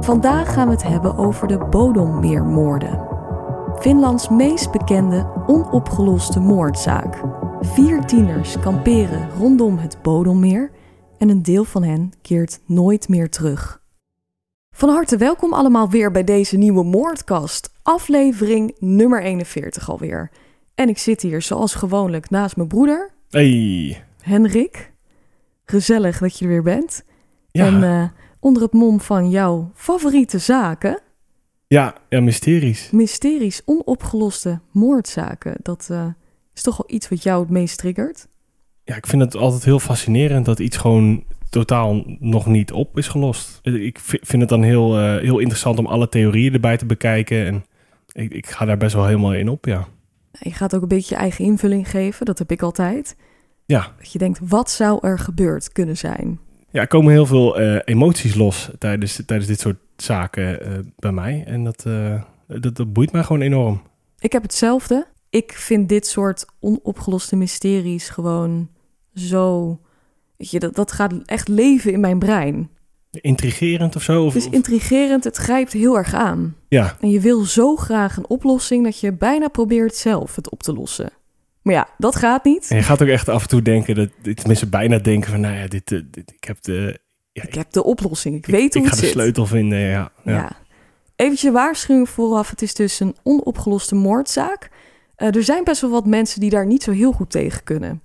Vandaag gaan we het hebben over de Bodommeermoorden. Finlands meest bekende onopgeloste moordzaak. Vier tieners kamperen rondom het Bodommeer en een deel van hen keert nooit meer terug. Van harte welkom allemaal weer bij deze nieuwe Moordkast, aflevering nummer 41 alweer. En ik zit hier zoals gewoonlijk naast mijn broeder, Hey. Henrik. Gezellig dat je er weer bent. Ja, En eh, onder het mom van jouw favoriete zaken, ja, ja, mysteries. mysteries, onopgeloste moordzaken. Dat eh, is toch wel iets wat jou het meest triggert. Ja, ik vind het altijd heel fascinerend dat iets gewoon totaal nog niet op is gelost. Ik vi- vind het dan heel, eh, heel interessant om alle theorieën erbij te bekijken. En ik, ik ga daar best wel helemaal in op, ja. Je gaat ook een beetje je eigen invulling geven, dat heb ik altijd. Ja, Dat je denkt, wat zou er gebeurd kunnen zijn? Ja er komen heel veel eh, emoties los tijdens, tijdens dit soort zaken eh, bij mij. En dat, eh, dat, dat boeit mij gewoon enorm. Ik heb hetzelfde. Ik vind dit soort onopgeloste mysteries gewoon zo. Weet je, dat, dat gaat echt leven in mijn brein. Intrigerend of zo? Of, Het is intrigerend, het grijpt heel erg aan. ja, En je wil zo graag een oplossing dat je bijna probeert zelf het op te lossen. Maar ja, dat gaat niet. en je gaat ook echt af en toe denken, dat, tenminste bijna denken van, nou ja, dit, eh, dit, ik heb de, ja, Ik heb de oplossing. Ik weet hoe ik ga het de zit. sleutel vinden, ja. ja. Ja. Eventjes waarschuwing vooraf. Het is dus een onopgeloste moordzaak. Eh, er zijn best wel wat mensen die daar niet zo heel goed tegen kunnen.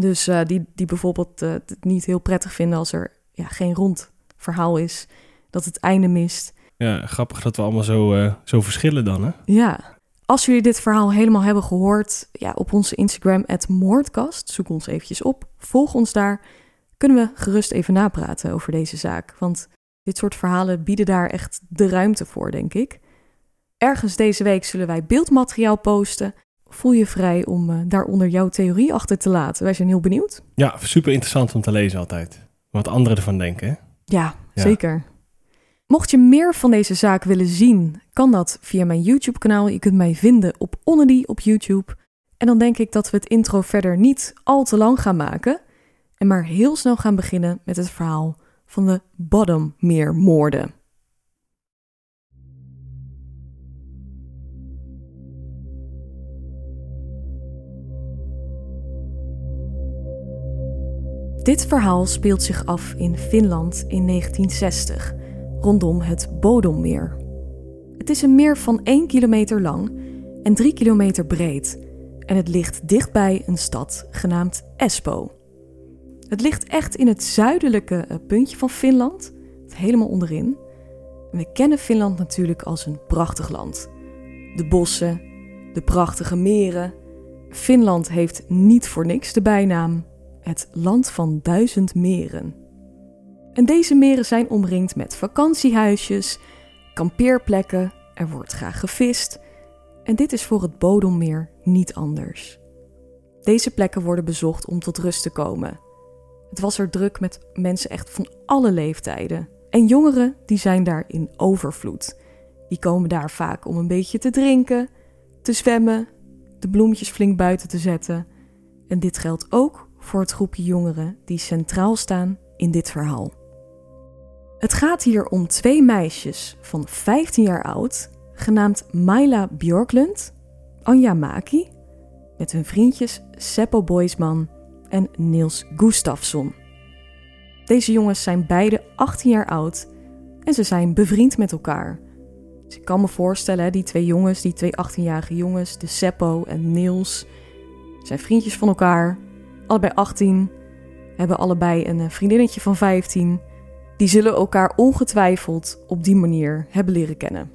Dus eh, die, die bijvoorbeeld het niet heel prettig vinden als er ja, geen rond verhaal is. Dat het einde mist. Ja, grappig dat we allemaal zo, zo verschillen dan, hè? Ja. Als jullie dit verhaal helemaal hebben gehoord, ja, op onze Instagram, Moordkast, zoek ons eventjes op, volg ons daar, kunnen we gerust even napraten over deze zaak. Want dit soort verhalen bieden daar echt de ruimte voor, denk ik. Ergens deze week zullen wij beeldmateriaal posten. Voel je vrij om eh, daaronder jouw theorie achter te laten. Wij zijn heel benieuwd. Ja, super interessant om te lezen altijd. Wat anderen ervan denken, hè? Ja, Ja. zeker. Mocht je meer van deze zaak willen zien, kan dat via mijn YouTube-kanaal. Je kunt mij vinden op Onnedy op YouTube. En dan denk ik dat we het intro verder niet al te lang gaan maken. En maar heel snel gaan beginnen met het verhaal van de Bottommeermoorden. Dit verhaal speelt zich af in Finland in 1960, rondom het Bodommeer. Het is een meer van 1 kilometer lang en 3 kilometer breed en het ligt dichtbij een stad genaamd Espoo. Het ligt echt in het zuidelijke eh, puntje van Finland, helemaal onderin. We kennen Finland natuurlijk als een prachtig land. De bossen, de prachtige meren. Finland heeft niet voor niks de bijnaam het land van duizend meren. En deze meren zijn omringd met vakantiehuisjes, kampeerplekken, er wordt graag gevist. En dit is voor het Bodommeer niet anders. Deze plekken worden bezocht om tot rust te komen. Het was er druk met mensen echt van alle leeftijden. En jongeren die zijn daar in overvloed. Die komen daar vaak om een beetje te drinken, te zwemmen, de bloemetjes flink buiten te zetten. En dit geldt ook voor het groepje jongeren die centraal staan in dit verhaal. Het gaat hier om twee meisjes van 15 jaar oud, genaamd Maila Björklund, Anja Maki, met hun vriendjes Seppo Boisman en Niels Gustafsson. Deze jongens zijn beide 18 jaar oud en ze zijn bevriend met elkaar. Dus ik kan me voorstellen, die twee jongens, die twee 18-jarige jongens, de Seppo en Niels, zijn vriendjes van elkaar. Allebei 18, hebben allebei een eh, vriendinnetje van 15. Die zullen elkaar ongetwijfeld op die manier hebben leren kennen.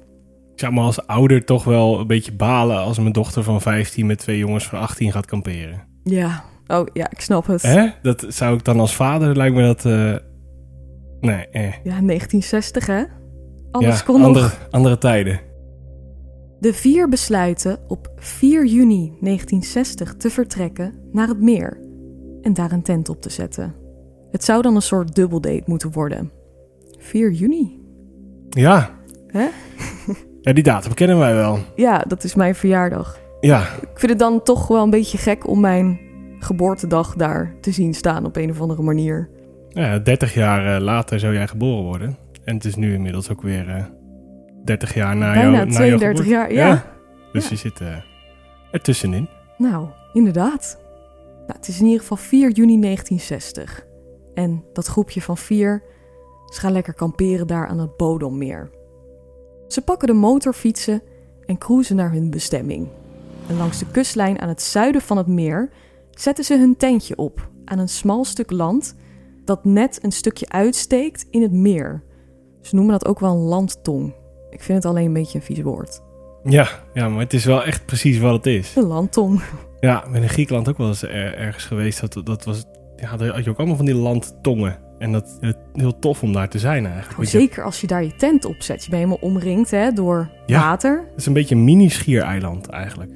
Ik zou me als ouder toch wel een beetje balen als mijn dochter van 15 met twee jongens van 18 gaat kamperen. Ja, oh ja, ik snap het. Hè? Dat zou ik dan als vader, lijkt me dat... eh, Nee, eh. Ja, 1960 hè? Alles ja, kon andere, nog. andere tijden. De vier besluiten op 4 juni 1960 te vertrekken naar het meer en daar een tent op te zetten. Het zou dan een soort dubbeldate moeten worden. 4 juni? Ja. Hè? Ja, die datum kennen wij wel. Ja, dat is mijn verjaardag. Ja, Ik vind het dan toch wel een beetje gek om mijn geboortedag daar te zien staan op een of andere manier. ja 30 jaar eh, later zou jij geboren worden. En het is nu inmiddels ook weer eh 30 jaar na Bijna jou, na jouw 32 geboorte. jaar, ja. Dus Ja. je zit eh ertussenin. Nou, inderdaad. Nou, het is in ieder geval 4 juni 1960. En dat groepje van vier, ze gaan lekker kamperen daar aan het Bodommeer. Ze pakken de motorfietsen en cruisen naar hun bestemming. En langs de kustlijn aan het zuiden van het meer zetten ze hun tentje op aan een smal stuk land dat net een stukje uitsteekt in het meer. Ze noemen dat ook wel een landtong. Ik vind het alleen een beetje een vies woord. Ja, ja, maar het is wel echt precies wat het is. Een landtong. Ja, ik ben in Griekenland ook wel eens er- ergens geweest. Dat, dat was, ja, daar had je ook allemaal van die landtongen. En dat is heel tof om daar te zijn eigenlijk. Je- zeker als je daar je tent op zet. Je bent helemaal omringd hè, door Ja. water. Het is een beetje een mini-schiereiland eigenlijk.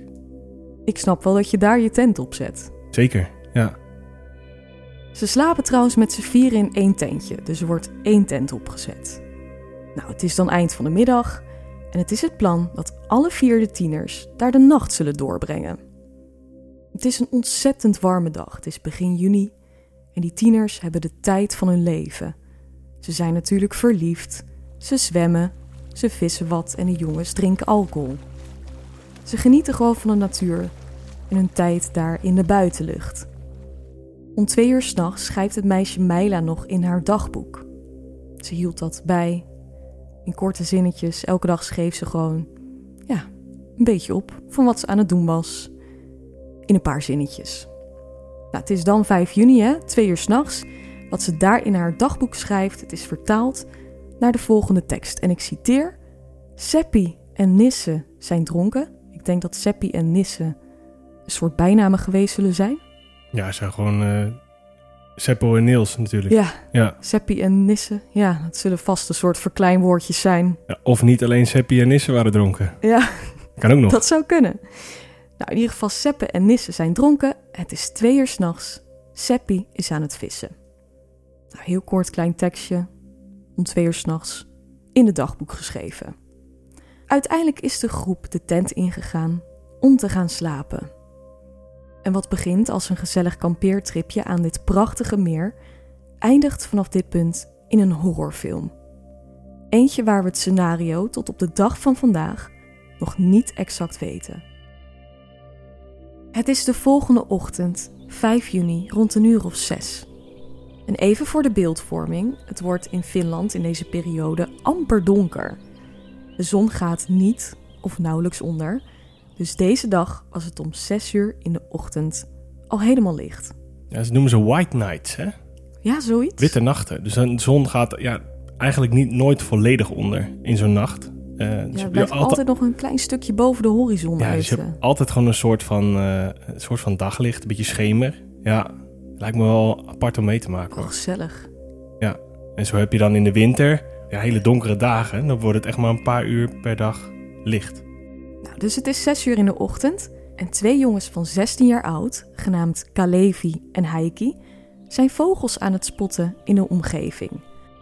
Ik snap wel dat je daar je tent op zet. Zeker, ja. Ze slapen trouwens met z'n vieren in één tentje. Dus er wordt één tent opgezet. Nou, het is dan eind van de middag. En het is het plan dat alle vier de tieners daar de nacht zullen doorbrengen. Het is een ontzettend warme dag. Het is begin juni. En die tieners hebben de tijd van hun leven. Ze zijn natuurlijk verliefd. Ze zwemmen. Ze vissen wat en de jongens drinken alcohol. Ze genieten gewoon van de natuur en hun tijd daar in de buitenlucht. Om twee uur s'nachts schrijft het meisje Meila nog in haar dagboek. Ze hield dat bij. In korte zinnetjes, elke dag schreef ze gewoon, ja, een beetje op van wat ze aan het doen was. In een paar zinnetjes. Nou, het is dan 5 juni, hè, twee uur s'nachts. Wat ze daar in haar dagboek schrijft, het is vertaald naar de volgende tekst. En ik citeer: Seppi en Nisse zijn dronken. Ik denk dat Seppi en Nisse een soort bijnamen geweest zullen zijn. Ja, zijn gewoon eh Seppo en Niels natuurlijk. Ja, Ja. Seppi en Nisse. Ja, dat zullen vast een soort verkleinwoordjes zijn. Ja, Of niet alleen Seppi en Nisse waren dronken. Ja, Kan ook nog. dat zou kunnen. Nou, in ieder geval, Seppe en Nisse zijn dronken. Het is twee uur s'nachts. Seppi is aan het vissen. Nou, heel kort klein tekstje. Om twee uur s'nachts. In het dagboek geschreven. Uiteindelijk is de groep de tent ingegaan om te gaan slapen. En wat begint als een gezellig kampeertripje aan dit prachtige meer, eindigt vanaf dit punt in een horrorfilm. Eentje waar we het scenario tot op de dag van vandaag nog niet exact weten. Het is de volgende ochtend, 5 juni, rond een uur of 6. En even voor de beeldvorming: het wordt in Finland in deze periode amper donker. De zon gaat niet of nauwelijks onder, dus deze dag was het om 6 uur in de ochtend al helemaal licht. Ja, ze noemen ze white nights, hè? Ja, zoiets. Witte nachten. Dus de zon gaat ja, eigenlijk niet nooit volledig onder in zo'n nacht. Eh, dus Ja, je hebt blijft altijd- altijd nog een klein stukje boven de horizon Ja, uit. dus je eh. hebt altijd gewoon een soort van, eh, een soort van daglicht, een beetje schemer. Ja, lijkt me wel apart om mee te maken Oh, hoor. gezellig. En zo heb je dan in de winter ja, hele donkere dagen. Dan wordt het echt maar een paar uur per dag licht. Nou, dus het is 6 uur in de ochtend en twee jongens van 16 jaar oud, genaamd Kalevi en Heiki, zijn vogels aan het spotten in de omgeving.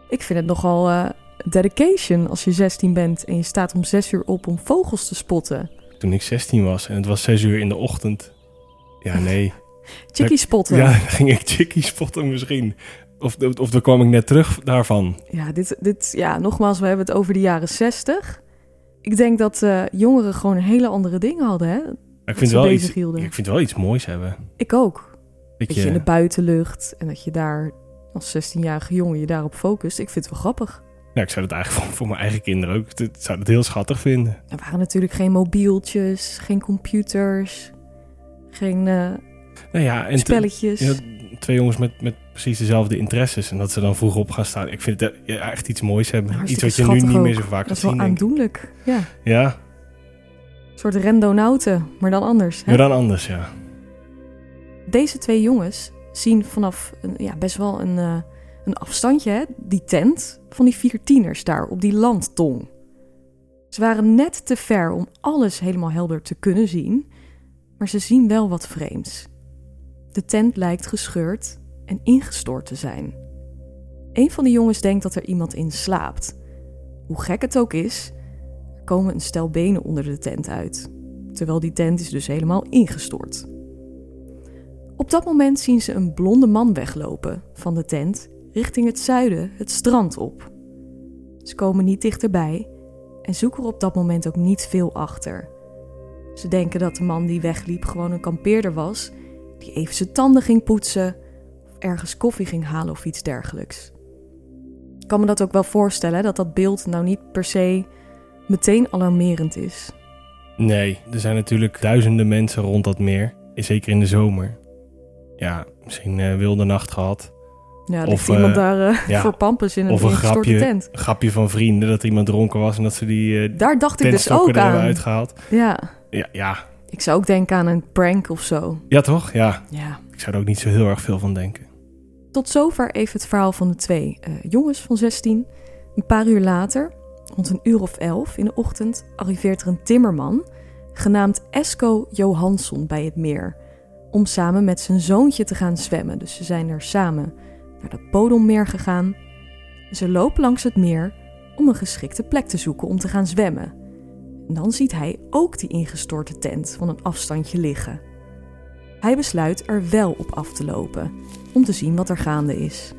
Ik vind het nogal eh, dedication als je 16 bent en je staat om 6 uur op om vogels te spotten. Toen ik 16 was en het was 6 uur in de ochtend. Ja, nee. Chickie spotten. Ja, Ja, dan ging ik chickie spotten misschien. Of, of dan kwam ik net terug daarvan. dit, dit, ja, nogmaals, we hebben het over de jaren 60. Ik denk dat eh, jongeren gewoon hele andere dingen hadden, hè? Ik vind, wel iets, ik vind wel iets moois hebben. Ik ook. Dat Dat je in de buitenlucht en dat je daar als 16-jarige jongen je daarop focust. Ik vind het wel grappig. Ja, ik zou het eigenlijk voor, voor mijn eigen kinderen ook... Ik zou het heel schattig vinden. Er waren natuurlijk geen mobieltjes, geen computers, geen eh, Nou ja, en te- spelletjes. ja, twee jongens met, met precies dezelfde interesses. En dat ze dan vroeg op gaan staan. Ik vind het eh, ja, echt iets moois hebben. iets Hartstikke wat je nu niet meer zo vaak dat gaat is wel zien. aandoenlijk. Ja, een Ja, soort rendonauten, maar dan anders. Hè? maar dan anders, ja. Deze twee jongens zien vanaf een, ja, best wel een, eh, een afstandje hè, die tent van die vier tieners daar op die landtong. Ze waren net te ver om alles helemaal helder te kunnen zien, maar ze zien wel wat vreemds. De tent lijkt gescheurd en ingestort te zijn. Een van de jongens denkt dat er iemand in slaapt. Hoe gek het ook is, er komen een stel benen onder de tent uit, terwijl die tent is dus helemaal ingestort. Op dat moment zien ze een blonde man weglopen van de tent richting het zuiden, het strand op. Ze komen niet dichterbij en zoeken er op dat moment ook niet veel achter. Ze denken dat de man die wegliep gewoon een kampeerder was, die even zijn tanden ging poetsen of ergens koffie ging halen of iets dergelijks. Ik kan me dat ook wel voorstellen dat dat beeld nou niet per se meteen alarmerend is. Nee, er zijn natuurlijk duizenden mensen rond dat meer. Zeker in de zomer. Ja, misschien een wilde nacht gehad. Ja, Of, iemand eh, daar eh, ja. voor pampus in een Of een grapje. tent. Een grapje van vrienden dat iemand dronken was en dat ze die eh Daar dacht ik dus ook aan. uitgehaald. Ja, Ja, ja. ik zou ook denken aan een prank of zo. ja, toch? Ja, Ja. ik zou er ook niet zo heel erg veel van denken. Tot zover even het verhaal van de twee jongens van 16. Een paar uur later, rond een uur of elf in de ochtend, arriveert er een timmerman genaamd Esco Johansson bij het meer. Om samen met zijn zoontje te gaan zwemmen. Dus ze zijn er samen naar het Bodommeer gegaan. Ze lopen langs het meer om een geschikte plek te zoeken om te gaan zwemmen. En dan ziet hij ook die ingestorte tent van een afstandje liggen. Hij besluit er wel op af te lopen om te zien wat er gaande is.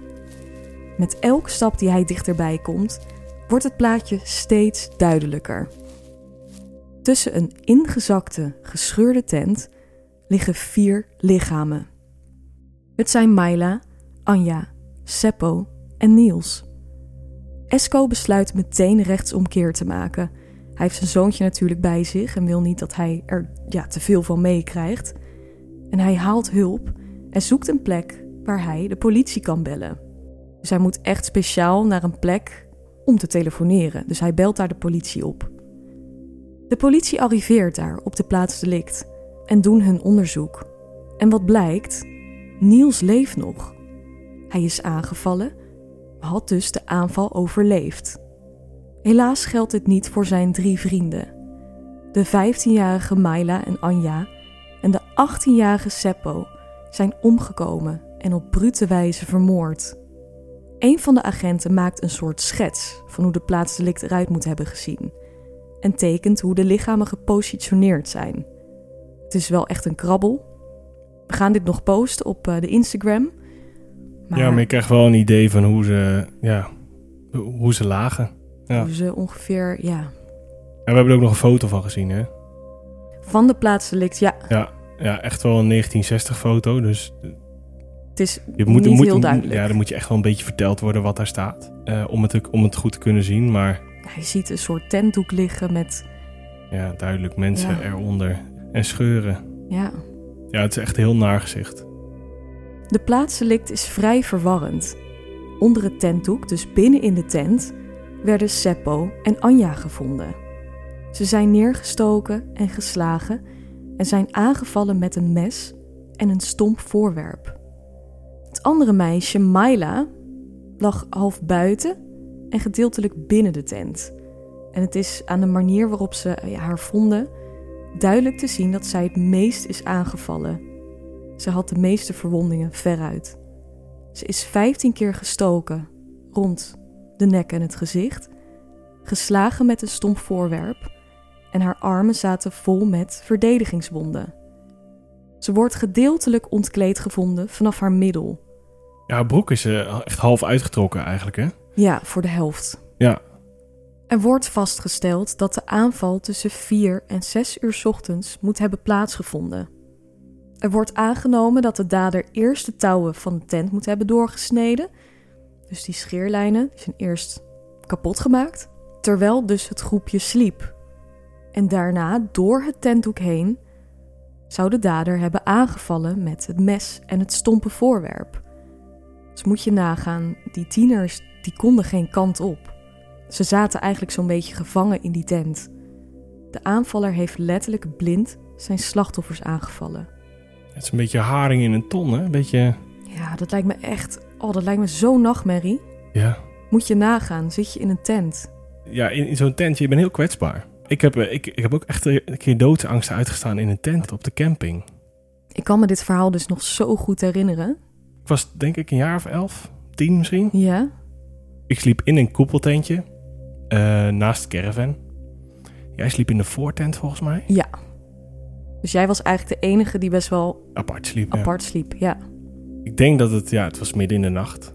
Met elke stap die hij dichterbij komt, wordt het plaatje steeds duidelijker. Tussen een ingezakte, gescheurde tent liggen vier lichamen. Het zijn Myla, Anja, Seppo en Niels. Esco besluit meteen rechtsomkeer te maken. Hij heeft zijn zoontje natuurlijk bij zich en wil niet dat hij er ja, te veel van meekrijgt. En hij haalt hulp en zoekt een plek waar hij de politie kan bellen. Dus hij moet echt speciaal naar een plek om te telefoneren. Dus hij belt daar de politie op. De politie arriveert daar op de plaats delict en doen hun onderzoek. En wat blijkt? Niels leeft nog. Hij is aangevallen, maar had dus de aanval overleefd. Helaas geldt dit niet voor zijn drie vrienden. De 15-jarige Myla en Anja en de 18-jarige Seppo zijn omgekomen en op brute wijze vermoord. Een van de agenten maakt een soort schets van hoe de plaatsdelict eruit moet hebben gezien en tekent hoe de lichamen gepositioneerd zijn. Het is wel echt een krabbel. We gaan dit nog posten op eh, de Instagram. Maar, Ja, maar je krijgt wel een idee van hoe ze, ja, hoe ze lagen. ja. hoe ze ongeveer, ja, En we hebben er ook nog een foto van gezien, hè? van de plaatsdelict, ja, Ja, ja echt wel een 1960 foto. Dus het is je moet, niet moet, heel duidelijk. Ja, dan moet je echt wel een beetje verteld worden wat daar staat. eh, om, het, om het goed te kunnen zien. Maar Ja, je ziet een soort tentdoek liggen met, ja, duidelijk mensen Ja. eronder. En scheuren. ja, Ja, het is echt een heel naar gezicht. De plaatsdelict is vrij verwarrend. Onder het tentdoek, dus binnen in de tent, werden Seppo en Anja gevonden. Ze zijn neergestoken en geslagen en zijn aangevallen met een mes en een stomp voorwerp. Het andere meisje, Myla, lag half buiten en gedeeltelijk binnen de tent. En het is aan de manier waarop ze ja, haar vonden duidelijk te zien dat zij het meest is aangevallen. Ze had de meeste verwondingen veruit. Ze is 15 keer gestoken rond de nek en het gezicht, geslagen met een stomp voorwerp en haar armen zaten vol met verdedigingswonden. Ze wordt gedeeltelijk ontkleed gevonden vanaf haar middel. Ja, haar broek is eh, echt half uitgetrokken eigenlijk, hè? Ja, voor de helft. Ja. Er wordt vastgesteld dat de aanval tussen 4 en 6 uur 's ochtends moet hebben plaatsgevonden. Er wordt aangenomen dat de dader eerst de touwen van de tent moet hebben doorgesneden. Dus die scheerlijnen zijn eerst kapot gemaakt, terwijl dus het groepje sliep. En daarna, door het tentdoek heen, zou de dader hebben aangevallen met het mes en het stompe voorwerp. Dus moet je nagaan, die tieners die konden geen kant op. Ze zaten eigenlijk zo'n beetje gevangen in die tent. De aanvaller heeft letterlijk blind zijn slachtoffers aangevallen. Het is een beetje haring in een ton, hè? Een beetje... Ja, dat lijkt me echt... Oh, dat lijkt me zo'n nachtmerrie. Ja. Moet je nagaan, zit je in een tent. Ja, in, in zo'n tentje, je bent heel kwetsbaar. Ik heb, eh, ik, ik heb ook echt een keer doodsangst uitgestaan in een tent op de camping. Ik kan me dit verhaal dus nog zo goed herinneren. Ik was denk ik een jaar of elf, tien misschien. Ja? Ik sliep in een koepeltentje eh, naast de caravan. Jij sliep in de voortent volgens mij. Ja. Dus jij was eigenlijk de enige die best wel Apart sliep. ja. apart sliep. Ja. Ik denk dat het, ja, het was midden in de nacht.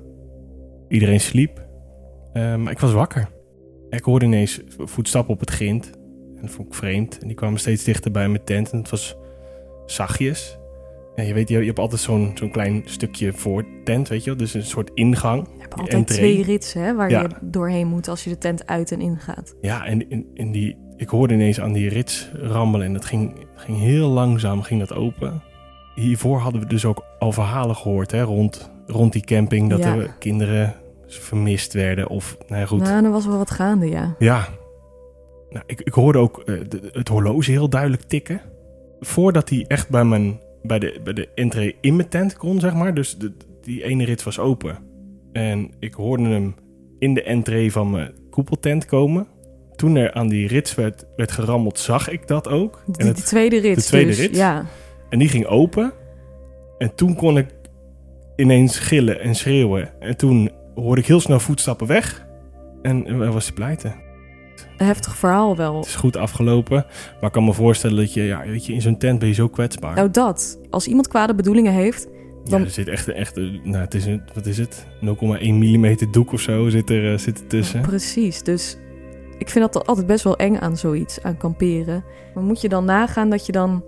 Iedereen sliep. Eh, maar ik was wakker. Ik hoorde ineens voetstappen op het grind. En dat vond ik vreemd. En die kwamen steeds dichter bij mijn tent. En het was zachtjes. Ja, je weet, je, je hebt altijd zo'n zo'n klein stukje voor tent, weet je wel. Dus een soort ingang. Je hebt altijd entree. twee ritsen hè, waar Ja. je doorheen moet als je de tent uit en in gaat. Ja, en in, in die, ik hoorde ineens aan die rits rammelen. En dat ging, ging heel langzaam ging dat open. Hiervoor hadden we dus ook al verhalen gehoord hè, rond, rond die camping. Dat Ja. er kinderen vermist werden. Of, nou ja, goed. Nou, er was wel wat gaande, ja. Ja. Nou, ik, ik hoorde ook eh, de- het horloge heel duidelijk tikken. Voordat hij echt bij, mijn, bij, de, bij de entree in mijn tent kon, zeg maar. Dus de, die ene rits was open. En ik hoorde hem in de entree van mijn koepeltent komen. Toen er aan die rits werd, werd gerammeld, zag ik dat ook. Die, En, het, die tweede rit. de tweede dus. rit? Ja. en die ging open. En toen kon ik ineens gillen en schreeuwen. En toen hoorde ik heel snel voetstappen weg. En, en was hij pleiten. Een heftig verhaal wel. Het is goed afgelopen. Maar ik kan me voorstellen dat je, ja, weet je, in zo'n tent ben je zo kwetsbaar. Nou, dat. Als iemand kwade bedoelingen heeft, dan- Ja, er zit echt, echt nou, het is een, wat is het? 0,1 mm doek of zo zit er, eh, zit er tussen. Precies, dus ik vind dat altijd best wel eng aan zoiets, aan kamperen. Maar moet je dan nagaan dat je dan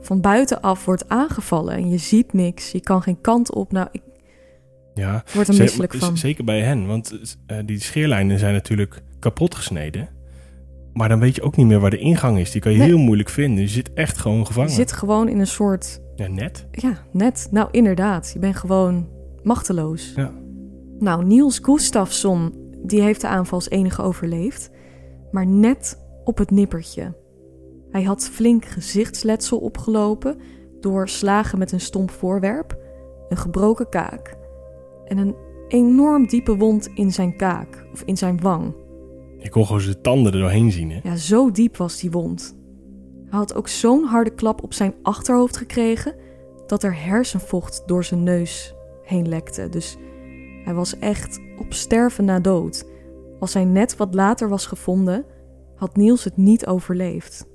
van buitenaf wordt aangevallen en je ziet niks, je kan geen kant op. Nou, ik Ja, word er misselijk van. Zeker bij hen, want eh, die scheerlijnen zijn natuurlijk kapot gesneden. Maar dan weet je ook niet meer waar de ingang is. Die kan je Nee. heel moeilijk vinden. Je zit echt gewoon Je gevangen. zit gewoon in een soort, Ja, net. ja, net. Nou, inderdaad, je bent gewoon machteloos. Ja. Nou, Niels Gustafsson, die heeft de aanval als enige overleefd, maar net op het nippertje. Hij had flink gezichtsletsel opgelopen door slagen met een stomp voorwerp, een gebroken kaak en een enorm diepe wond in zijn kaak of in zijn wang. Je kon gewoon zijn tanden er doorheen zien, hè? Ja, zo diep was die wond. Hij had ook zo'n harde klap op zijn achterhoofd gekregen dat er hersenvocht door zijn neus heen lekte. Dus hij was echt op sterven na dood. Als hij net wat later was gevonden, had Niels het niet overleefd.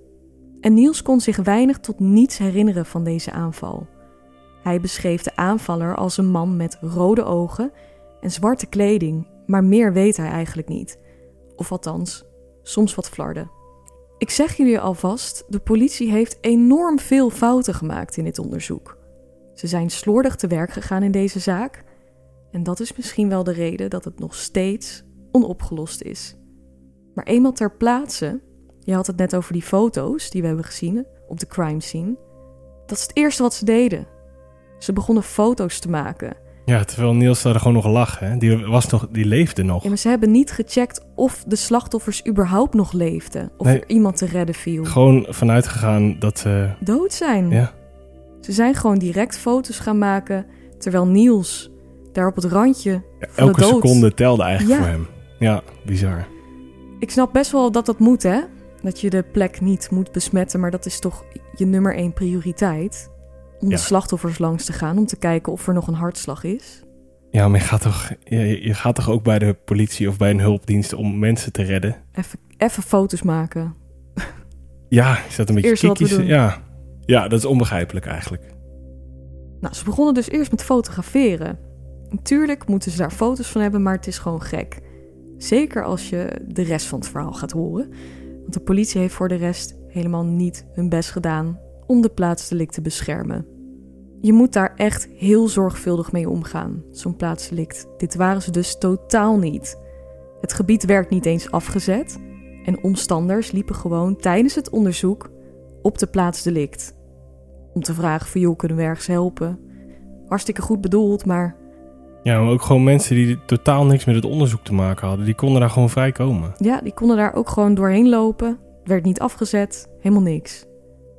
En Niels kon zich weinig tot niets herinneren van deze aanval. Hij beschreef de aanvaller als een man met rode ogen en zwarte kleding, maar meer weet hij eigenlijk niet. Of althans, soms wat flarden. Ik zeg jullie alvast, de politie heeft enorm veel fouten gemaakt in dit onderzoek. Ze zijn slordig te werk gegaan in deze zaak. En dat is misschien wel de reden dat het nog steeds onopgelost is. Maar eenmaal ter plaatse, je had het net over die foto's die we hebben gezien op de crime scene. Dat is het eerste wat ze deden. Ze begonnen foto's te maken. Ja, terwijl Niels daar gewoon nog lag, hè? Die, was nog, die leefde nog. Ja, maar ze hebben niet gecheckt of de slachtoffers überhaupt nog leefden. Of Nee. er iemand te redden viel. Gewoon vanuit gegaan dat ze... Dood zijn. Ja, Ze zijn gewoon direct foto's gaan maken. Terwijl Niels daar op het randje van elke de dood... seconde telde eigenlijk Ja. voor hem. Ja, bizar. Ik snap best wel dat dat moet, hè? Dat je de plek niet moet besmetten. Maar dat is toch je nummer één prioriteit. Om Ja. de slachtoffers langs te gaan. Om te kijken of er nog een hartslag is. Ja, maar je gaat, toch, je, je gaat toch ook bij de politie of bij een hulpdienst om mensen te redden? Even, even foto's maken. Ja, is dat een beetje doen. Ja. ja, dat is onbegrijpelijk eigenlijk. Nou, ze begonnen dus eerst met fotograferen. Natuurlijk moeten ze daar foto's van hebben, maar het is gewoon gek. Zeker als je de rest van het verhaal gaat horen. Want de politie heeft voor de rest helemaal niet hun best gedaan om de plaatsdelict te beschermen. Je moet daar echt heel zorgvuldig mee omgaan, zo'n plaatsdelict. Dit waren ze dus totaal niet. Het gebied werd niet eens afgezet en omstanders liepen gewoon tijdens het onderzoek op de plaats delict. Om te vragen van joh, kunnen we ergens helpen? Hartstikke goed bedoeld, maar Ja, maar ook gewoon mensen die totaal niks met het onderzoek te maken hadden. Die konden daar gewoon vrij komen. ja, die konden daar ook gewoon doorheen lopen. Werd niet afgezet, helemaal niks.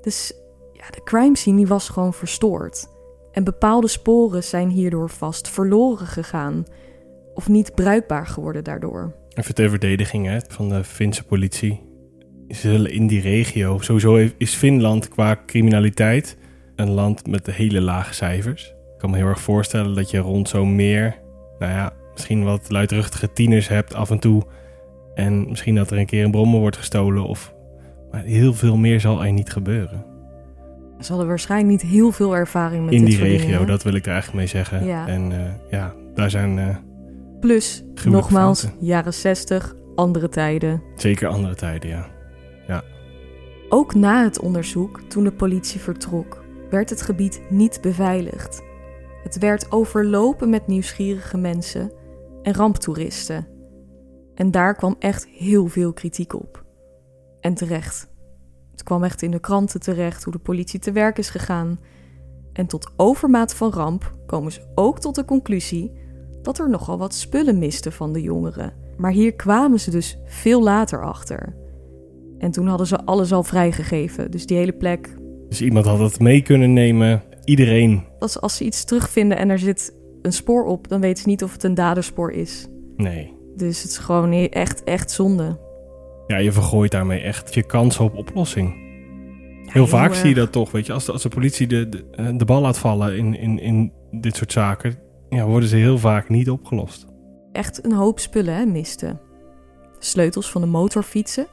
Dus ja, de crime scene die was gewoon verstoord. En bepaalde sporen zijn hierdoor vast verloren gegaan. Of niet bruikbaar geworden daardoor. Even ter verdediging hè, van de Finse politie. Ze zullen in die regio... Sowieso is Finland qua criminaliteit een land met hele lage cijfers. Ik kan me heel erg voorstellen dat je rond zo'n meer... Nou ja, misschien wat luidruchtige tieners hebt af en toe. En misschien dat er een keer een brommer wordt gestolen. Of, maar heel veel meer zal er niet gebeuren. Ze hadden waarschijnlijk niet heel veel ervaring met in dit die regio, dingen. dat wil ik er eigenlijk mee zeggen. Ja. En eh, ja, daar zijn eh, Plus, nogmaals, fouten. jaren 60, andere tijden. zeker andere tijden, ja. Ook na het onderzoek, toen de politie vertrok, werd het gebied niet beveiligd. Het werd overlopen met nieuwsgierige mensen en ramptoeristen. En daar kwam echt heel veel kritiek op. En terecht. Het kwam echt in de kranten terecht hoe de politie te werk is gegaan. En tot overmaat van ramp komen ze ook tot de conclusie dat er nogal wat spullen misten van de jongeren. Maar hier kwamen ze dus veel later achter. En toen hadden ze alles al vrijgegeven. Dus die hele plek. Dus iemand had het mee kunnen nemen. Iedereen. Als, als ze iets terugvinden en er zit een spoor op, dan weten ze niet of het een daderspoor is. Nee. Dus het is gewoon e- echt, echt zonde. Ja, je vergooit daarmee echt je kans op oplossing. Heel vaak erg. zie je dat toch, weet je. Als de, als de politie de, de, eh, de bal laat vallen in, in, in dit soort zaken... Ja, worden ze heel vaak niet opgelost. Echt een hoop spullen hè, misten. De sleutels van de motorfietsen.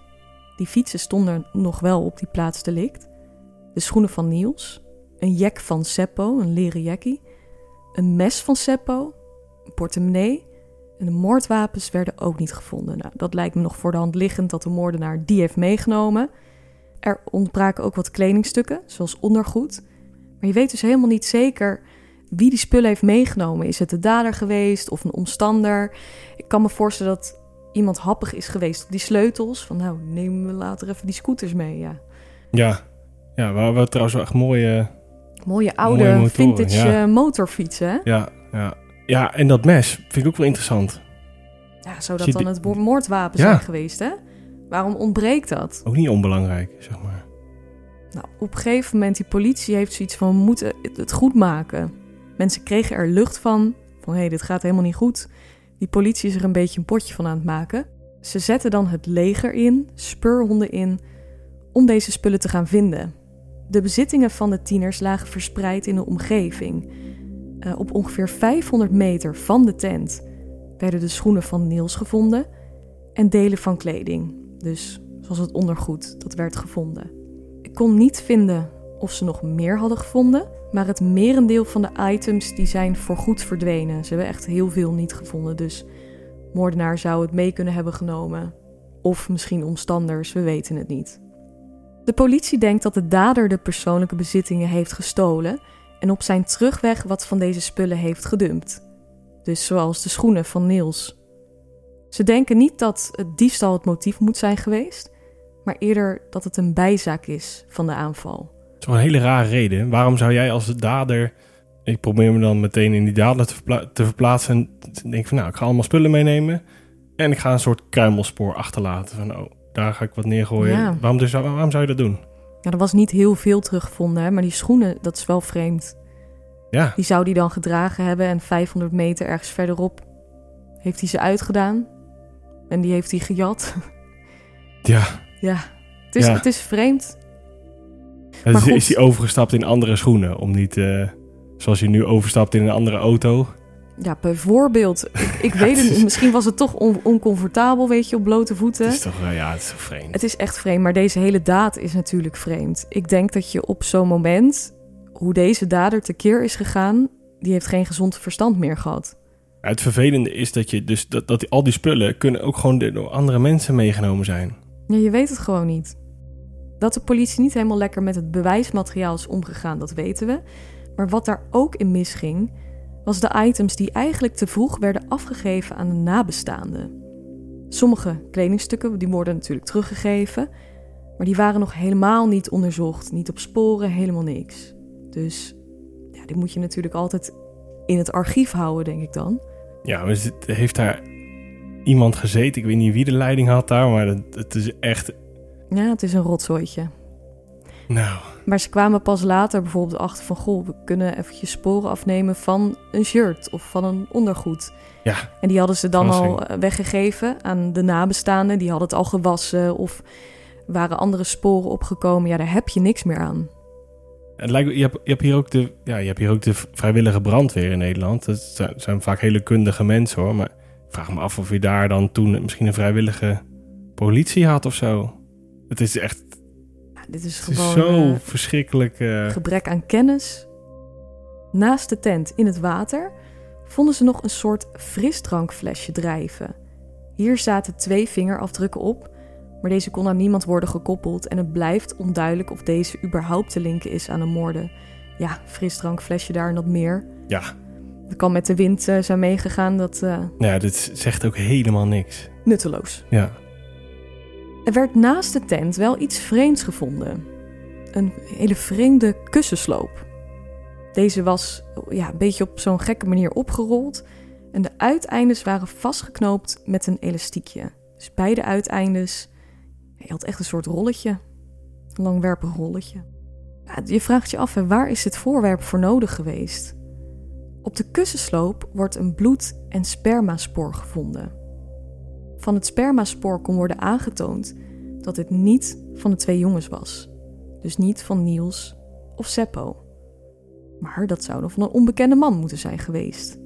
Die fietsen stonden nog wel op die plaats delict. De schoenen van Niels. Een jek van Seppo, een leren jackie. Een mes van Seppo. Een portemonnee. En de moordwapens werden ook niet gevonden. Nou, dat lijkt me nog voor de hand liggend dat de moordenaar die heeft meegenomen. Er ontbraken ook wat kledingstukken, zoals ondergoed. Maar je weet dus helemaal niet zeker wie die spullen heeft meegenomen. Is het de dader geweest of een omstander? Ik kan me voorstellen dat iemand happig is geweest op die sleutels. Van nou, nemen we later even die scooters mee. Ja. Ja, ja we trouwens wel echt mooie... Mooie oude Mooie motoren, vintage ja. eh, motorfietsen. hè? Ja, ja. ja, en dat mes vind ik ook wel interessant. Ja, zou dat Zie dan die- het wo- moordwapen Ja. zijn geweest, hè? Waarom ontbreekt dat? Ook niet onbelangrijk, zeg maar. Nou, op een gegeven moment, die politie heeft zoiets van... we moeten het- het goed maken. Mensen kregen er lucht van. Van, hé, hey, dit gaat helemaal niet goed. Die politie is er een beetje een potje van aan het maken. Ze zetten dan het leger in, speurhonden in... om deze spullen te gaan vinden. De bezittingen van de tieners lagen verspreid in de omgeving. Eh, op ongeveer 500 meter van de tent... werden de schoenen van Niels gevonden... en delen van kleding. Dus zoals het ondergoed, dat werd gevonden. Ik kon niet vinden of ze nog meer hadden gevonden, maar het merendeel van de items die zijn voorgoed verdwenen. Ze hebben echt heel veel niet gevonden, dus moordenaar zou het mee kunnen hebben genomen. Of misschien omstanders, we weten het niet. De politie denkt dat de dader de persoonlijke bezittingen heeft gestolen en op zijn terugweg wat van deze spullen heeft gedumpt. Dus zoals de schoenen van Niels. Ze denken niet dat het diefstal het motief moet zijn geweest, maar eerder dat het een bijzaak is van de aanval. Een hele rare reden. Waarom zou jij als dader... Ik probeer me dan meteen in die dader te, te verplaatsen. En te denken van, nou, ik ga allemaal spullen meenemen. En ik ga een soort kruimelspoor achterlaten. Van, oh, daar ga ik wat neergooien. Ja. Waarom, dus, waarom zou je dat doen? Ja, er was niet heel veel teruggevonden, hè, maar die schoenen, dat is wel vreemd. Ja, Die zou die dan gedragen hebben en 500 meter ergens verderop heeft hij ze uitgedaan. En die heeft hij gejat. ja. Ja, het is, Ja. Het is vreemd. Maar is, goed. is hij overgestapt in andere schoenen? Om niet, eh, zoals je nu overstapt in een andere auto. Ja, bijvoorbeeld. Ik, ik weet het niet. Misschien was het toch on- oncomfortabel, weet je, op blote voeten. Het is toch, ja, het is vreemd. Het is echt vreemd, maar deze hele daad is natuurlijk vreemd. Ik denk dat je op zo'n moment, hoe deze dader tekeer is gegaan, die heeft geen gezond verstand meer gehad. Ja, Het vervelende is dat, je dus, dat, dat die- al die spullen kunnen ook gewoon door andere mensen meegenomen zijn. Ja, je weet het gewoon niet. Dat de politie niet helemaal lekker met het bewijsmateriaal is omgegaan, dat weten we. Maar wat daar ook in misging, was de items die eigenlijk te vroeg werden afgegeven aan de nabestaanden. Sommige kledingstukken die worden natuurlijk teruggegeven, maar die waren nog helemaal niet onderzocht, niet op sporen, helemaal niks. Dus ja, die moet je natuurlijk altijd in het archief houden, denk ik dan. Ja, maar heeft daar iemand gezeten? Ik weet niet wie de leiding had daar, maar het, het is echt... Ja, het is een rotzooitje. Nou. Maar ze kwamen pas later bijvoorbeeld achter van... goh, we kunnen eventjes sporen afnemen van een shirt of van een ondergoed. Ja. En die hadden ze dan al eh, weggegeven aan de nabestaanden. Die hadden het al gewassen of waren andere sporen opgekomen. Ja, daar heb je niks meer aan. Het lijkt, je, hebt, je, hebt hier ook de, ja, je hebt hier ook de vrijwillige brandweer in Nederland. Dat zijn, zijn vaak hele kundige mensen hoor. Maar ik vraag me af of je daar dan toen misschien een vrijwillige politie had of zo. Het is echt dit is gewoon zo uh, verschrikkelijk. Uh... Gebrek aan kennis. Naast de tent in het water vonden ze nog een soort frisdrankflesje drijven. Hier zaten twee vingerafdrukken op, maar deze kon aan niemand worden gekoppeld en het blijft onduidelijk of deze überhaupt te linken is aan de moorden. Ja, frisdrankflesje daar en dat meer. Ja. Dat kan met de wind uh, zijn meegegaan. Dat, uh, ja, dit zegt ook helemaal niks. Nutteloos. Ja. Er werd naast de tent wel iets vreemds gevonden. Een hele vreemde kussensloop. Deze was ja, een beetje op zo'n gekke manier opgerold en de uiteindes waren vastgeknoopt met een elastiekje. Dus beide uiteindes, je had echt een soort rolletje, een langwerpig rolletje. Ja, je vraagt je af, waar is dit voorwerp voor nodig geweest? Op de kussensloop wordt een bloed- en spermaspoor gevonden. Van het spermaspoor kon worden aangetoond dat het niet van de twee jongens was. Dus niet van Niels of Seppo. Maar dat zou dan van een onbekende man moeten zijn geweest.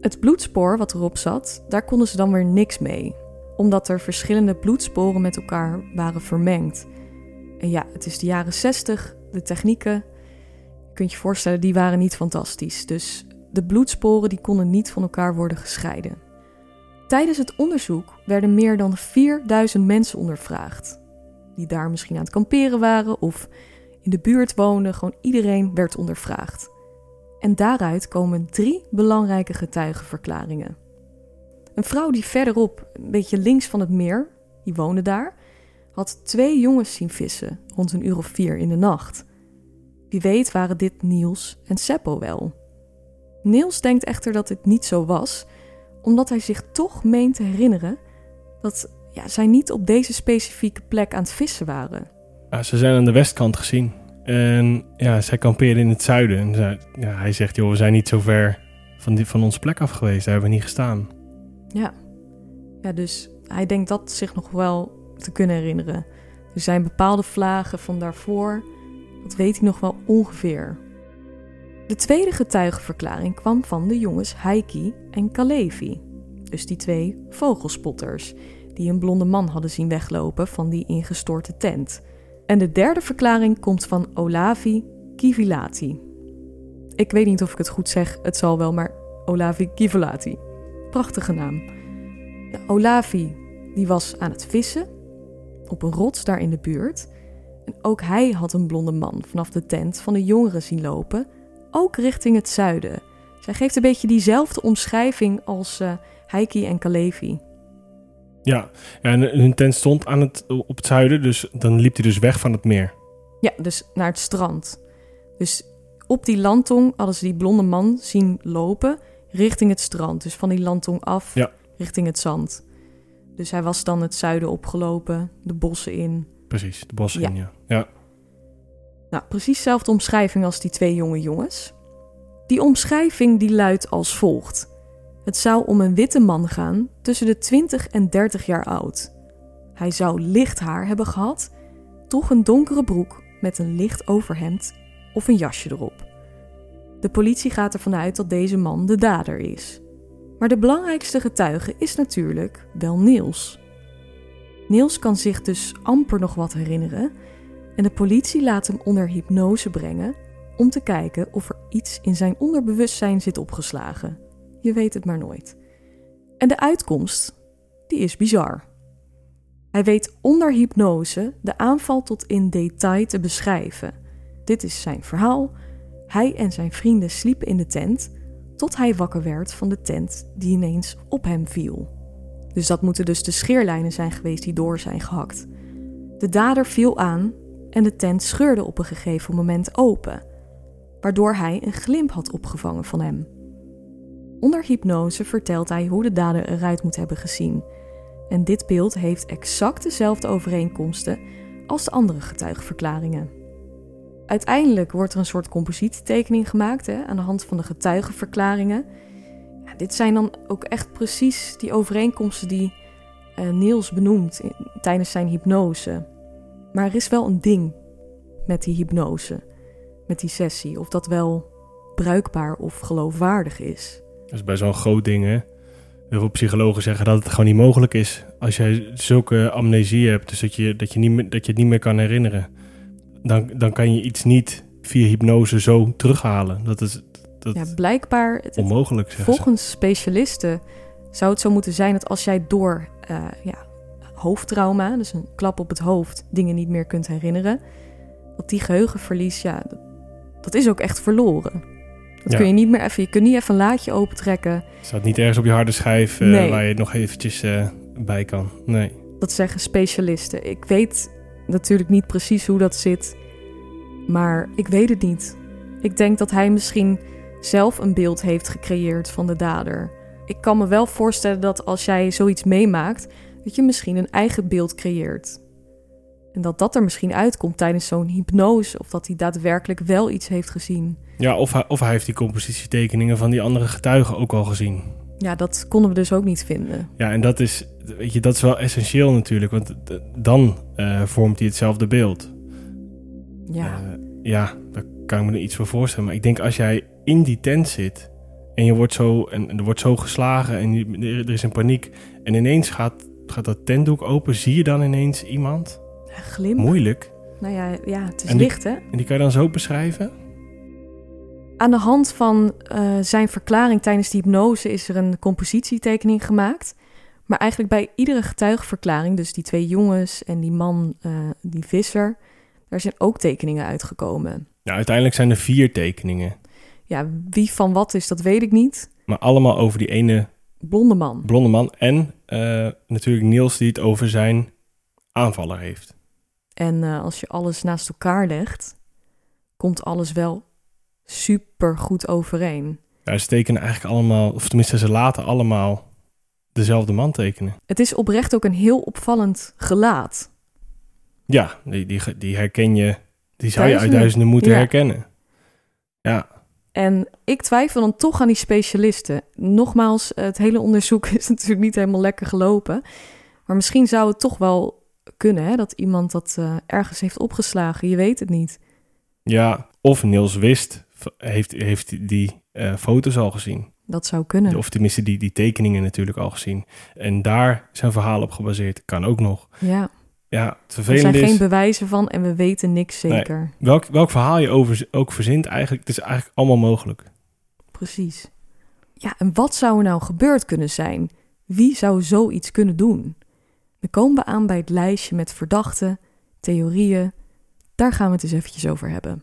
Het bloedspoor wat erop zat, daar konden ze dan weer niks mee, omdat er verschillende bloedsporen met elkaar waren vermengd. En ja, het is de jaren 60, de technieken, je kunt je voorstellen, die waren niet fantastisch. Dus de bloedsporen die konden niet van elkaar worden gescheiden. Tijdens het onderzoek werden meer dan 4000 mensen ondervraagd. Die daar misschien aan het kamperen waren of in de buurt woonden. Gewoon iedereen werd ondervraagd. En daaruit komen drie belangrijke getuigenverklaringen. Een vrouw die verderop, een beetje links van het meer, die woonde daar, had twee jongens zien vissen rond een uur of vier in de nacht. Wie weet waren dit Niels en Seppo wel. Niels denkt echter dat dit niet zo was omdat hij zich toch meent te herinneren dat ja, zij niet op deze specifieke plek aan het vissen waren. Ja, ze zijn aan de westkant gezien. En ja, zij kampeerden in het zuiden. En zij, ja, hij zegt, joh, we zijn niet zo ver van, die, van onze plek af geweest. Daar hebben we niet gestaan. Ja. ja, dus hij denkt dat zich nog wel te kunnen herinneren. Er zijn bepaalde vlagen van daarvoor. Dat weet hij nog wel ongeveer. De tweede getuigenverklaring kwam van de jongens Heiki en Kalevi, dus die twee vogelspotters, die een blonde man hadden zien weglopen van die ingestorte tent. En de derde verklaring komt van Olavi Kivilati. Ik weet niet of ik het goed zeg, het zal wel, maar Olavi Kivilati. Prachtige naam. Olavi die was aan het vissen op een rots daar in de buurt. En ook hij had een blonde man vanaf de tent van de jongeren zien lopen ook richting het zuiden. Zij geeft een beetje diezelfde omschrijving als uh, en Kalevi. Ja, en hun tent stond aan het, op het zuiden, dus dan liep hij dus weg van het meer. Ja, dus naar het strand. Dus op die landtong hadden ze die blonde man zien lopen richting het strand. Dus van die landtong af ja. richting het zand. Dus hij was dan het zuiden opgelopen, de bossen in. Precies, de bossen in, ja. ja. Nou, precies dezelfde omschrijving als die twee jonge jongens. Die omschrijving die luidt als volgt. Het zou om een witte man gaan, tussen de 20 en 30 jaar oud. Hij zou licht haar hebben gehad, toch een donkere broek met een licht overhemd of een jasje erop. De politie gaat ervan uit dat deze man de dader is. Maar de belangrijkste getuige is natuurlijk wel Niels. Niels kan zich dus amper nog wat herinneren en de politie laat hem onder hypnose brengen om te kijken of er iets in zijn onderbewustzijn zit opgeslagen. Je weet het maar nooit. En de uitkomst, die is bizar. Hij weet onder hypnose de aanval tot in detail te beschrijven. Dit is zijn verhaal. Hij en zijn vrienden sliepen in de tent tot hij wakker werd van de tent die ineens op hem viel. Dus dat moeten dus de scheerlijnen zijn geweest die door zijn gehakt. De dader viel aan en de tent scheurde op een gegeven moment open, waardoor hij een glimp had opgevangen van hem. Onder hypnose vertelt hij hoe de dader eruit moet hebben gezien. En dit beeld heeft exact dezelfde overeenkomsten als de andere getuigenverklaringen. Uiteindelijk wordt er een soort compositietekening gemaakt hè, aan de hand van de getuigenverklaringen. Ja, dit zijn dan ook echt precies die overeenkomsten die uh, Niels benoemt tijdens zijn hypnose. Maar er is wel een ding met die hypnose, met die sessie, of dat wel bruikbaar of geloofwaardig is. Dat is bij zo'n groot ding, hè? Heel veel psychologen zeggen dat het gewoon niet mogelijk is. Als jij zulke amnesie hebt, dus dat je, dat je, niet, meer, dat je het niet meer kan herinneren, dan, dan kan je iets niet via hypnose zo terughalen. Dat is dat ja, blijkbaar het, onmogelijk. Volgens specialisten zou het zo moeten zijn dat als jij door uh, ja, hoofdtrauma, dus een klap op het hoofd, dingen niet meer kunt herinneren, dat die geheugenverlies, ja, dat, dat is ook echt verloren. Dat kun je niet meer even, je kunt niet even een laadje opentrekken. Het staat niet ergens op je harde schijf uh, waar je nog eventjes uh, bij kan. Nee. Dat zeggen specialisten. Ik weet natuurlijk niet precies hoe dat zit, maar ik weet het niet. Ik denk dat hij misschien zelf een beeld heeft gecreëerd van de dader. Ik kan me wel voorstellen dat als jij zoiets meemaakt, dat je misschien een eigen beeld creëert. En dat dat er misschien uitkomt tijdens zo'n hypnose, of dat hij daadwerkelijk wel iets heeft gezien. Ja, of hij, of hij heeft die compositietekeningen van die andere getuigen ook al gezien. Ja, dat konden we dus ook niet vinden. Ja, en dat is, weet je, dat is wel essentieel natuurlijk, want dan uh, vormt hij hetzelfde beeld. Ja. Uh, ja, daar kan ik me er iets voor voorstellen. Maar ik denk als jij in die tent zit en je wordt zo, en, er wordt zo geslagen en je, er is een paniek en ineens gaat, gaat dat tentdoek open, zie je dan ineens iemand? Glim. Moeilijk. Nou ja, ja het is licht hè. En die kan je dan zo beschrijven? Aan de hand van uh, zijn verklaring tijdens die hypnose is er een compositietekening gemaakt. Maar eigenlijk bij iedere getuigenverklaring, dus die twee jongens en die man, uh, die visser, daar zijn ook tekeningen uitgekomen. Ja, uiteindelijk zijn er vier tekeningen. Ja, wie van wat is, dat weet ik niet. Maar allemaal over die ene... Blonde man. Blonde man. En uh, natuurlijk Niels die het over zijn aanvaller heeft. En uh, als je alles naast elkaar legt, komt alles wel super goed overeen. Ja, ze tekenen eigenlijk allemaal, of tenminste ze laten allemaal dezelfde man tekenen. Het is oprecht ook een heel opvallend gelaat. Ja, die, die, die herken je, die zou je uit duizenden moeten herkennen. Ja. En ik twijfel dan toch aan die specialisten. Nogmaals, het hele onderzoek is natuurlijk niet helemaal lekker gelopen. Maar misschien zou het toch wel kunnen hè, dat iemand dat uh, ergens heeft opgeslagen. Je weet het niet. Ja, of Niels wist, heeft, heeft die uh, foto's al gezien. Dat zou kunnen. Of tenminste die, die tekeningen natuurlijk al gezien. En daar zijn verhaal op gebaseerd. Kan ook nog. Ja. Ja, er zijn geen bewijzen van en we weten niks zeker. Nee. Welk, welk verhaal je over, ook verzint, eigenlijk, het is eigenlijk allemaal mogelijk. Precies. Ja, en wat zou er nou gebeurd kunnen zijn? Wie zou zoiets kunnen doen? Dan komen we aan bij het lijstje met verdachten, theorieën. Daar gaan we het eens eventjes over hebben.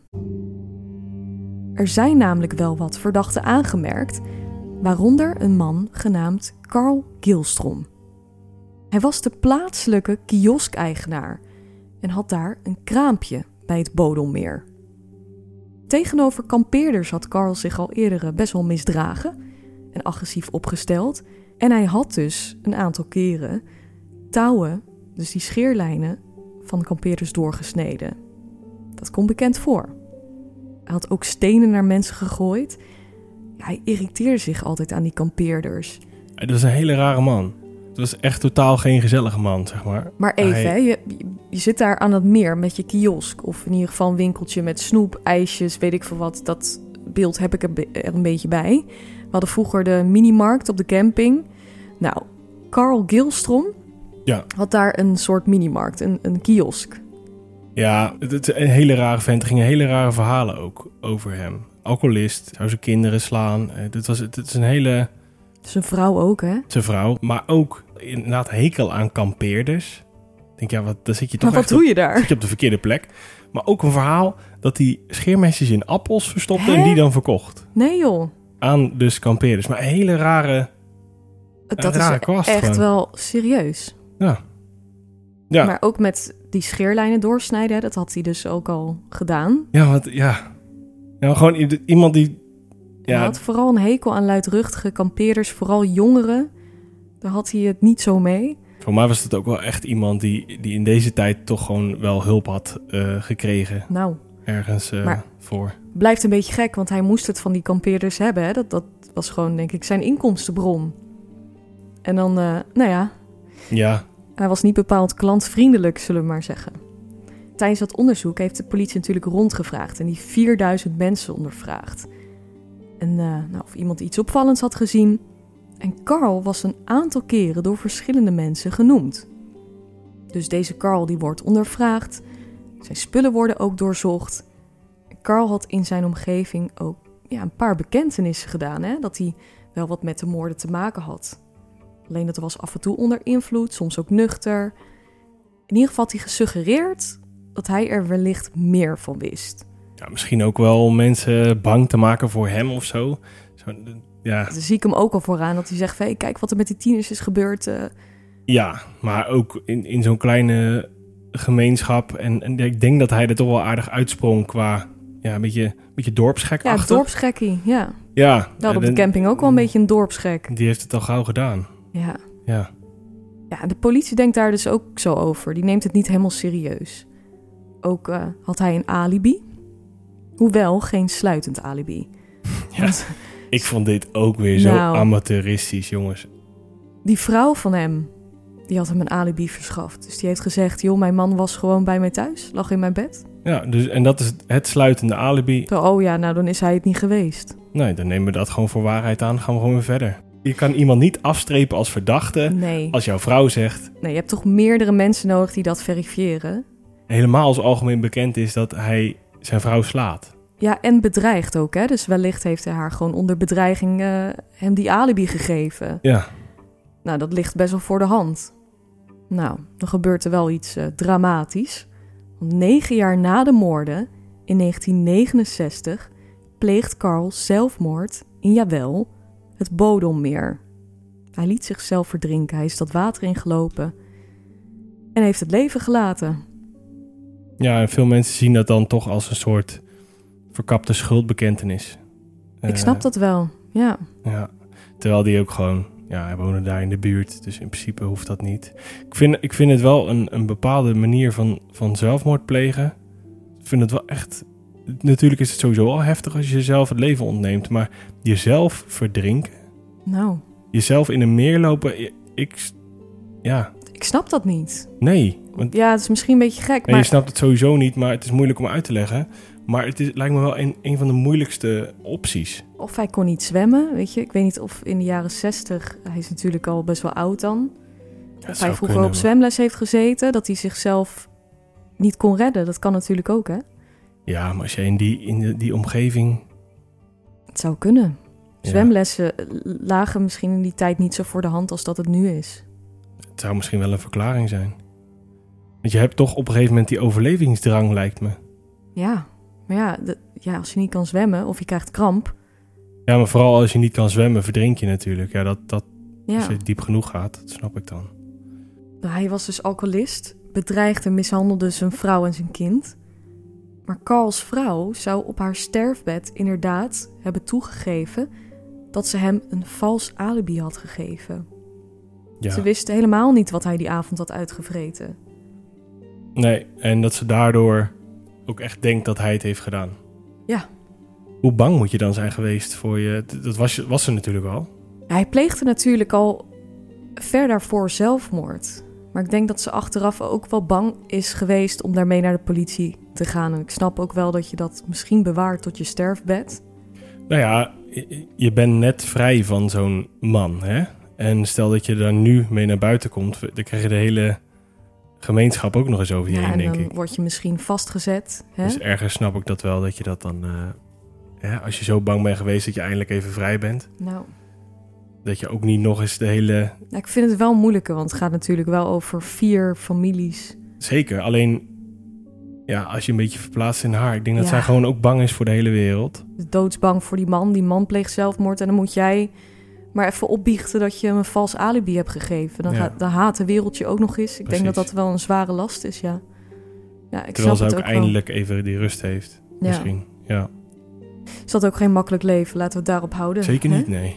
Er zijn namelijk wel wat verdachten aangemerkt, waaronder een man genaamd Carl Gilstrom. Hij was de plaatselijke kioskeigenaar en had daar een kraampje bij het Bodelmeer. Tegenover kampeerders had Carl zich al eerder best wel misdragen en agressief opgesteld. En hij had dus een aantal keren touwen, dus die scheerlijnen, van de kampeerders doorgesneden. Dat komt bekend voor. Hij had ook stenen naar mensen gegooid. hij irriteerde zich altijd aan die kampeerders. Dat is een hele rare man. Het was echt totaal geen gezellige man, zeg maar. Maar even, hè, je, je zit daar aan het meer met je kiosk. Of in ieder geval een winkeltje met snoep, ijsjes, weet ik veel wat. Dat beeld heb ik er een beetje bij. We hadden vroeger de minimarkt op de camping. Nou, Carl Gilstrom ja. had daar een soort minimarkt, een, een kiosk. Ja, het is een hele rare vent. Er gingen hele rare verhalen ook over hem. Alcoholist, zou zijn kinderen slaan. Het, eh, was, het is een hele zijn vrouw ook, hè? Zijn vrouw, maar ook inderdaad hekel aan kampeerders. Ik denk, ja, wat, dan zit je toch maar wat doe je daar? Zit je op de verkeerde plek. Maar ook een verhaal dat hij scheermesjes in appels verstopte en die dan verkocht. Nee joh. Aan dus kampeerders. Maar een hele rare... Dat rare is kwast echt gewoon. wel serieus. Ja. Ja, Maar ook met die scheerlijnen doorsnijden, hè, dat had hij dus ook al gedaan. ja, want ja. ja gewoon i- iemand die... Hij Ja, had vooral een hekel aan luidruchtige kampeerders, vooral jongeren. Daar had hij het niet zo mee. voor mij was het ook wel echt iemand die, die in deze tijd toch gewoon wel hulp had eh, gekregen. Nou, Ergens Maar- voor. blijft een beetje gek, want hij moest het van die kampeerders hebben. Hè? Dat, dat was gewoon, denk ik, zijn inkomstenbron. En dan, eh, nou ja, Ja, hij was niet bepaald klantvriendelijk, zullen we maar zeggen. Tijdens dat onderzoek heeft de politie natuurlijk rondgevraagd en die 4000 mensen ondervraagd. En eh, nou, of iemand iets opvallends had gezien. En Carl was een aantal keren door verschillende mensen genoemd. Dus deze Carl die wordt ondervraagd. Zijn spullen worden ook doorzocht. Carl had in zijn omgeving ook ja, een paar bekentenissen gedaan. Hè? Dat hij wel wat met de moorden te maken had. Alleen dat was af en toe onder invloed, soms ook nuchter. In ieder geval had hij gesuggereerd dat hij er wellicht meer van wist. Ja, misschien ook wel mensen bang te maken voor hem of zo. zo ja, zie ik hem ook al vooraan dat hij zegt: hey, kijk wat er met die tieners is gebeurd. eh. ja, maar ook in, in zo'n kleine gemeenschap. En, en ik denk dat hij er toch wel aardig uitsprong qua ja, een beetje, een beetje dorpsgek ja, dorpsgekkie. Ja, Ja, hadden op de camping ook wel een beetje een dorpsgek. Die heeft het al gauw gedaan. Ja. Ja. ja, de politie denkt daar dus ook zo over. Die neemt het niet helemaal serieus. Ook eh, had hij een alibi. Hoewel geen sluitend alibi. Ja. Want Ik vond dit ook weer zo Nou. amateuristisch, jongens. die vrouw van hem, die had hem een alibi verschaft. Dus die heeft gezegd, joh, mijn man was gewoon bij mij thuis. Lag in mijn bed. Ja, dus, en dat is het sluitende alibi. Zo, oh ja, nou dan is hij het niet geweest. Nee, dan nemen we dat gewoon voor waarheid aan. Gaan we gewoon weer verder. Je kan iemand niet afstrepen als verdachte Nee. als jouw vrouw zegt... nee, je hebt toch meerdere mensen nodig die dat verifiëren. helemaal als algemeen bekend is dat hij zijn vrouw slaat. Ja, en bedreigd ook, hè. Dus wellicht heeft hij haar gewoon onder bedreiging eh, hem die alibi gegeven. Ja, Nou, dat ligt best wel voor de hand. Nou, dan gebeurt er wel iets eh, dramatisch. Want negen jaar na de moorden, in 1969, pleegt Carl zelfmoord in, jawel, het Bodommeer. Hij liet zichzelf verdrinken, hij is dat water ingelopen en heeft het leven gelaten. ja en veel mensen zien dat dan toch als een soort verkapte schuldbekentenis. Ik Eh, snap dat wel, ja. Ja, terwijl die ook gewoon... Ja, hij woonde daar in de buurt, dus in principe hoeft dat niet. Ik vind, ik vind het wel een, een bepaalde manier van, van zelfmoord plegen. Ik vind het wel echt... Natuurlijk is het sowieso al heftig als je jezelf het leven ontneemt, maar jezelf verdrinken, Nou, jezelf in een meer lopen, ik... Ja, ik snap dat niet. nee. Want Ja, het is misschien een beetje gek, En je maar snapt het sowieso niet, maar het is moeilijk om uit te leggen. Maar het is, lijkt me wel een, een van de moeilijkste opties. of hij kon niet zwemmen, weet je. Ik weet niet of in de jaren 60, hij is natuurlijk al best wel oud dan... Ja, Of hij vroeger op zwemles heeft gezeten, dat hij zichzelf niet kon redden. Dat kan natuurlijk ook, hè? Ja, maar als je in die, in de- die omgeving... Het zou kunnen. Ja. Zwemlessen lagen misschien in die tijd niet zo voor de hand als dat het nu is. Het zou misschien wel een verklaring zijn. Want je hebt toch op een gegeven moment die overlevingsdrang, lijkt me. Ja, maar ja, de- ja, als je niet kan zwemmen of je krijgt kramp. Ja, maar vooral als je niet kan zwemmen, verdrink je natuurlijk. Ja, dat, dat, Als je diep genoeg gaat, dat snap ik dan. hij was dus alcoholist, bedreigde en mishandelde zijn vrouw en zijn kind. Maar Carls vrouw zou op haar sterfbed inderdaad hebben toegegeven dat ze hem een vals alibi had gegeven. Ja. Ze wisten helemaal niet wat hij die avond had uitgevreten. Nee, en dat ze daardoor ook echt denkt dat hij het heeft gedaan. Ja. Hoe bang moet je dan zijn geweest voor je... Dat was, je- was ze natuurlijk al. Hij pleegde natuurlijk al ver daarvoor zelfmoord. Maar ik denk dat ze achteraf ook wel bang is geweest om daarmee naar de politie te gaan. En ik snap ook wel dat je dat misschien bewaart tot je sterfbed. Nou ja, je- je bent net vrij van zo'n man, hè? En stel dat je daar nu mee naar buiten komt, dan krijg je de hele gemeenschap ook nog eens over je Ja, heen, en denk dan ik. word je misschien vastgezet. Hè? Dus ergens snap ik dat wel, dat je dat dan... hè, als je zo bang bent geweest dat je eindelijk even vrij bent, Nou, dat je ook niet nog eens de hele... nou, ik vind het wel moeilijker, want het gaat natuurlijk wel over vier families. Zeker, alleen... Ja, als je een beetje verplaatst in haar. Ik denk dat Ja. zij gewoon ook bang is voor de hele wereld. Doodsbang voor die man. Die man pleegt zelfmoord en dan moet jij Maar even opbiechten dat je hem een vals alibi hebt gegeven. Dan, Ja. gaat, dan haat de wereld je ook nog eens. Ik denk dat dat wel een zware last is, ja. Ja, ik Terwijl snap ze het ook wel. eindelijk even die rust heeft. Ja. Misschien. Ja, Ze had ook geen makkelijk leven, laten we het daarop houden. zeker hè? niet, nee.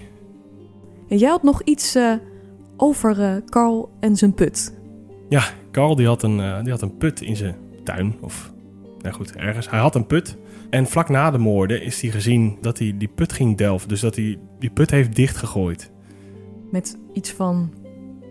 En jij had nog iets eh, over eh, Carl en zijn put. Carl die had, een, eh, die had een put in zijn tuin. Of, nou goed, ergens. Hij had een put. En vlak na de moorden is hij gezien dat hij die put ging delven. Dus dat hij die put heeft dichtgegooid. Met iets van...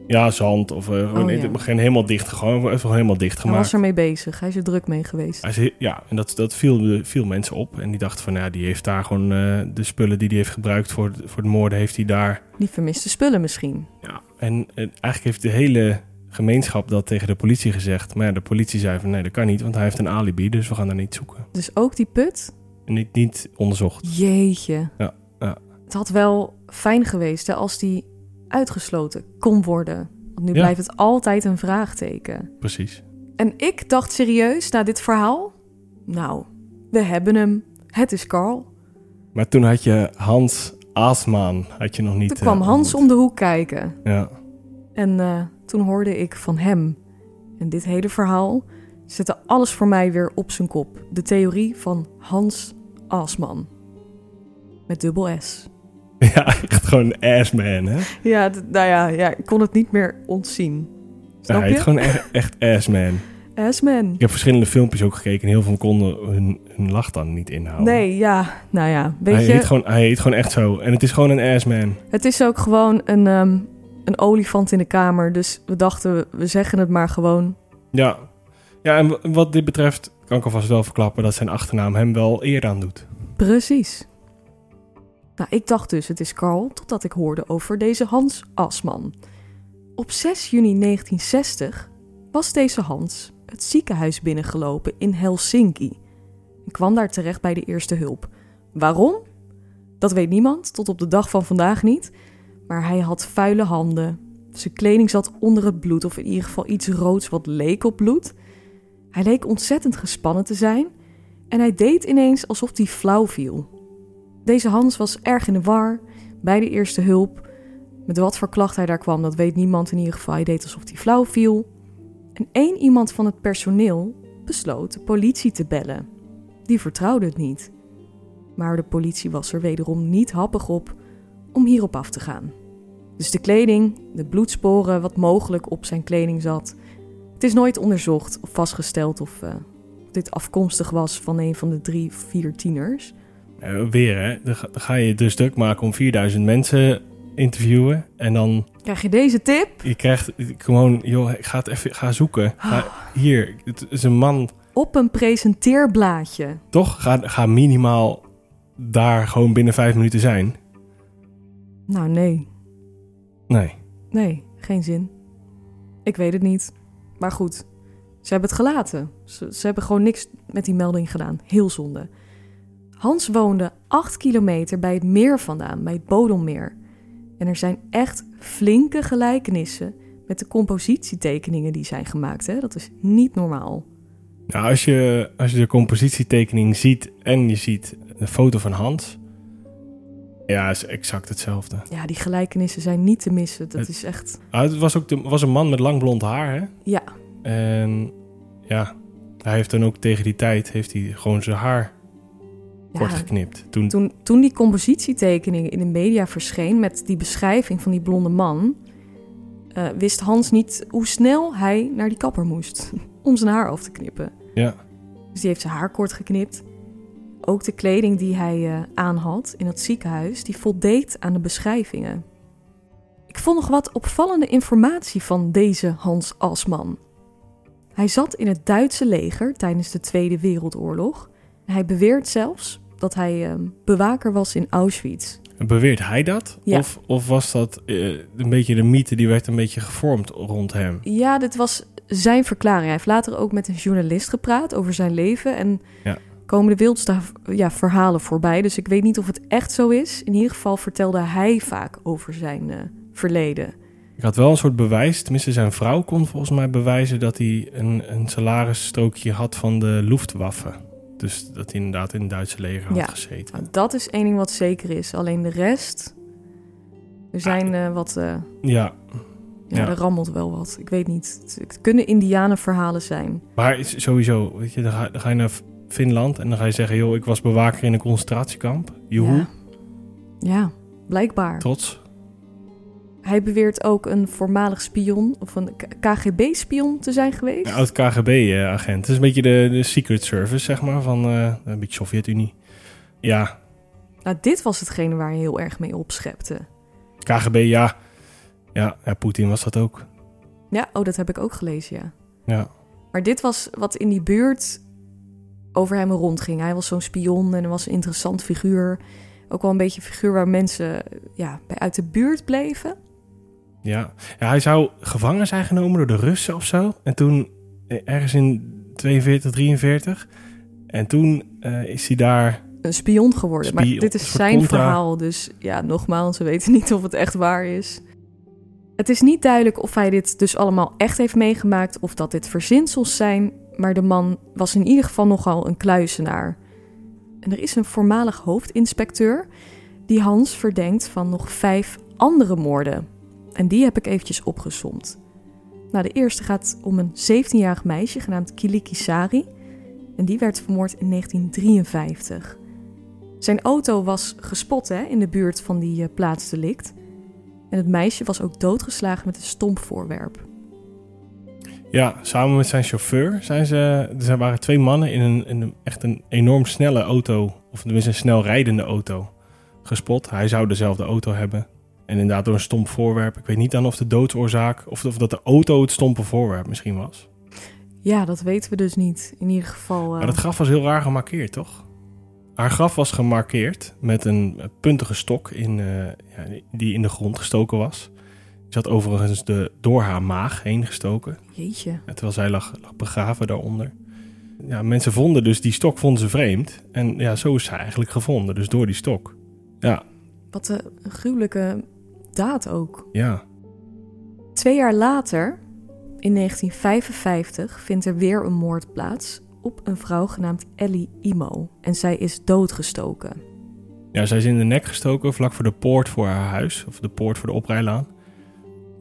Ja, zand of gewoon Oh, ja. geen helemaal dicht. Gewoon even helemaal dicht Hij gemaakt. was ermee bezig. Hij is er druk mee geweest. Hij zei, ja, en dat, dat viel, viel mensen op. En die dachten van, ja, die heeft daar gewoon eh, de spullen die hij heeft gebruikt voor, voor de moorden, heeft hij daar. Die vermiste spullen misschien. Ja. En eigenlijk heeft de hele gemeenschap dat tegen de politie gezegd. Maar ja, de politie zei van, nee, dat kan niet, want hij heeft een alibi, dus we gaan daar niet zoeken. Dus ook die put? Niet, niet onderzocht. Jeetje. Ja, ja. Het had wel fijn geweest hè, als die uitgesloten kon worden. Want nu Ja. blijft het altijd een vraagteken. Precies. En ik dacht serieus na dit verhaal... Nou, we hebben hem. Het is Carl. Maar toen had je Hans Aasmaan, had je nog niet... Toen eh, kwam Hans ontmoet. om de hoek kijken. Ja, En eh, toen hoorde ik van hem. En dit hele verhaal zette alles voor mij weer op zijn kop. De theorie van Hans Asman. Met dubbel S. ja echt gewoon assman, hè? Ja, nou ja, ja, ik kon het niet meer ontzien. Ja, Snap hij je? heet gewoon echt, echt assman. Asman. Ik heb verschillende filmpjes ook gekeken en heel veel konden hun, hun lach dan niet inhouden. Nee, ja, nou ja, weet hij, je, heet gewoon, hij heet gewoon echt zo. En het is gewoon een assman. het is ook gewoon een, ehm, een olifant in de kamer. Dus we dachten, we zeggen het maar gewoon. Ja. Ja, en wat dit betreft kan ik alvast wel verklappen dat zijn achternaam hem wel eer aan doet. Precies. Nou, ik dacht dus, het is Carl, totdat ik hoorde over deze Hans Asman. Op 6 juni 1960 was deze Hans het ziekenhuis binnengelopen in Helsinki. En kwam daar terecht bij de eerste hulp. Waarom? Dat weet niemand, tot op de dag van vandaag niet. Maar hij had vuile handen. Zijn kleding zat onder het bloed, of in ieder geval iets roods wat leek op bloed. Hij leek ontzettend gespannen te zijn en hij deed ineens alsof hij flauw viel. Deze Hans was erg in de war bij de eerste hulp. Met wat voor klacht hij daar kwam, dat weet niemand in ieder geval. Hij deed alsof hij flauw viel. En één iemand van het personeel besloot de politie te bellen. Die vertrouwde het niet. Maar de politie was er wederom niet happig op om hierop af te gaan. Dus de kleding, de bloedsporen, wat mogelijk op zijn kleding zat. Het is nooit onderzocht of vastgesteld of eh, dit afkomstig was van een van de drie, vier tieners. Eh, weer, hè. Dan ga, dan ga je dus druk maken om 4000 mensen interviewen. En dan, Krijg je deze tip? je krijgt gewoon, joh, ik ga het even ga zoeken. Ga, hier, het is een man, Op een presenteerblaadje. toch? Ga, ga minimaal daar gewoon binnen vijf minuten zijn. Nou, nee. Nee. Nee, geen zin. Ik weet het niet. Maar goed, ze hebben het gelaten. Ze, ze hebben gewoon niks met die melding gedaan. Heel zonde. Hans woonde 8 kilometer bij het meer vandaan, bij het Bodommeer. En er zijn echt flinke gelijkenissen met de compositietekeningen die zijn gemaakt. Hè? Dat is niet normaal. Nou, als je, als je de compositietekening ziet en je ziet de foto van Hans. Ja, is exact hetzelfde. Ja, die gelijkenissen zijn niet te missen. Dat Het- is echt... Ah, het was ook de, was een man met lang blond haar, hè? Ja, En ja, hij heeft dan ook tegen die tijd heeft hij gewoon zijn haar kort geknipt. Toen, Toen, toen die compositietekening in de media verscheen met die beschrijving van die blonde man, eh, wist Hans niet hoe snel hij naar die kapper moest om zijn haar af te knippen. ja, Dus die heeft zijn haar kort geknipt. Ook de kleding die hij eh, aan had in het ziekenhuis, die voldeed aan de beschrijvingen. Ik vond nog wat opvallende informatie van deze Hans Asman. Hij zat in het Duitse leger tijdens de Tweede Wereldoorlog. Hij beweert zelfs dat hij eh, bewaker was in Auschwitz. beweert hij dat? Ja. Of, of was dat eh, een beetje de mythe die werd een beetje gevormd rond hem? Ja, dit was zijn verklaring. Hij heeft later ook met een journalist gepraat over zijn leven. En Ja. Komen de wildste ja, verhalen voorbij. Dus ik weet niet of het echt zo is. In ieder geval vertelde hij vaak over zijn eh, verleden. Ik had wel een soort bewijs, tenminste zijn vrouw kon volgens mij bewijzen dat hij een, een salarisstrookje had van de Luftwaffe. Dus dat hij inderdaad in het Duitse leger had Ja. gezeten. Nou, dat is één ding wat zeker is. Alleen de rest... Er zijn eh, wat... eh, Ja, ja, Ja. er rammelt wel wat. Ik weet niet. Het, kunnen indianenverhalen zijn. maar is sowieso, weet je, dan ga, dan ga je naar Finland en dan ga je zeggen, joh, ik was bewaker in een concentratiekamp. Joehoe, Ja. ja, blijkbaar. trots. Hij beweert ook een voormalig spion of een KGB-spion te zijn geweest. Een oud KGB-agent. Het is een beetje de, de Secret Service, zeg maar, van eh, een beetje Sovjet-Unie. Ja, Nou, dit was hetgene waar hij heel erg mee opschepte. KGB, ja. Ja, ja Poetin was dat ook. Ja, oh, dat heb ik ook gelezen, ja. Ja. Maar dit was wat in die buurt over hem rondging. Hij was zo'n spion en hij was een interessant figuur. Ook wel een beetje een figuur waar mensen ja, bij uit de buurt bleven. Ja. ja, hij zou gevangen zijn genomen door de Russen of zo. En toen, eh, ergens in 42, 43. En toen eh, is hij daar... Een spion geworden. Spion, maar dit is zijn contra. verhaal. Dus ja, nogmaals, we weten niet of het echt waar is. Het is niet duidelijk of hij dit dus allemaal echt heeft meegemaakt... of dat dit verzinsels zijn. Maar de man was in ieder geval nogal een kluizenaar. En er is een voormalig hoofdinspecteur... die Hans verdenkt van nog vijf andere moorden. En die heb ik eventjes opgesomd. Nou, de eerste gaat om een 17-jarig meisje genaamd Kiliki Sari... En die werd vermoord in 1953. Zijn auto was gespot hè, in de buurt van die eh, plaatsdelict. En het meisje was ook doodgeslagen met een stomp voorwerp. Ja, samen met zijn chauffeur zijn ze... Er waren twee mannen in een, in een echt een enorm snelle auto... of tenminste een snel rijdende auto gespot. Hij zou dezelfde auto hebben. En inderdaad door een stomp voorwerp. Ik weet niet dan of de doodsoorzaak... of, of dat de auto het stompe voorwerp misschien was. Ja, dat weten we dus niet. In ieder geval. eh, Maar dat graf was heel raar gemarkeerd, toch? Haar graf was gemarkeerd met een eh, puntige stok in, eh, ja, die in de grond gestoken was. Die zat overigens de, door haar maag heen gestoken. Jeetje. Terwijl zij lag, lag begraven daaronder. Ja, mensen vonden dus die stok vonden ze vreemd. En ja, zo is zij eigenlijk gevonden. Dus door die stok. Ja, Wat een gruwelijke daad ook. ja. Twee jaar later, in 1955, vindt er weer een moord plaats op een vrouw genaamd Ellie Imo. En zij is doodgestoken. Ja, zij is in de nek gestoken vlak voor de poort voor haar huis. Of de poort voor de oprijlaan.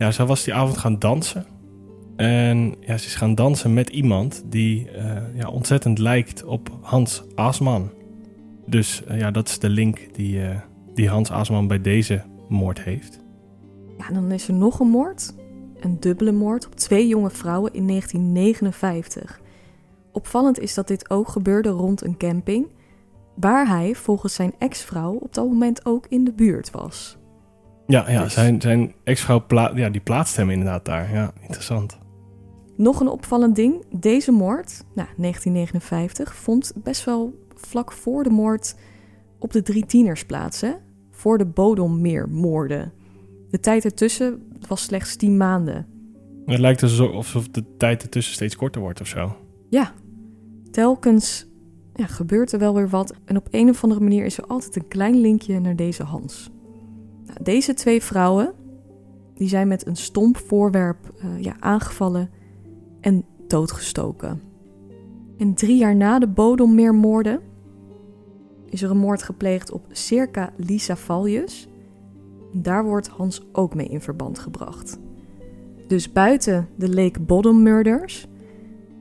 Ja, zij was die avond gaan dansen. En ja, ze is gaan dansen met iemand die eh, ja, ontzettend lijkt op Hans Aasman. Dus eh, ja, dat is de link die, eh, die Hans Aasman bij deze moord heeft. Ja, dan is er nog een moord. Een dubbele moord op twee jonge vrouwen in 1959. Opvallend is dat dit ook gebeurde rond een camping, waar hij volgens zijn ex-vrouw op dat moment ook in de buurt was. Ja, ja Dus- zijn, zijn ex-vrouw pla ja, die plaatst hem inderdaad daar. Ja, interessant. Nog een opvallend ding, deze moord, nou, 1959, vond best wel vlak voor de moord op de drie tieners plaats, hè? voor de Bodommeermoorden. De tijd ertussen was slechts 10 maanden. Het lijkt alsof alsof de tijd ertussen steeds korter wordt of zo. Ja, telkens ja, gebeurt er wel weer wat. En op een of andere manier is er altijd een klein linkje naar deze Hans. Deze twee vrouwen die zijn met een stomp voorwerp eh, ja, aangevallen en doodgestoken. En drie jaar na de Bodommeermoorden is er een moord gepleegd op circa Lisa Valjus. Daar wordt Hans ook mee in verband gebracht. Dus buiten de Lake Bottom Murders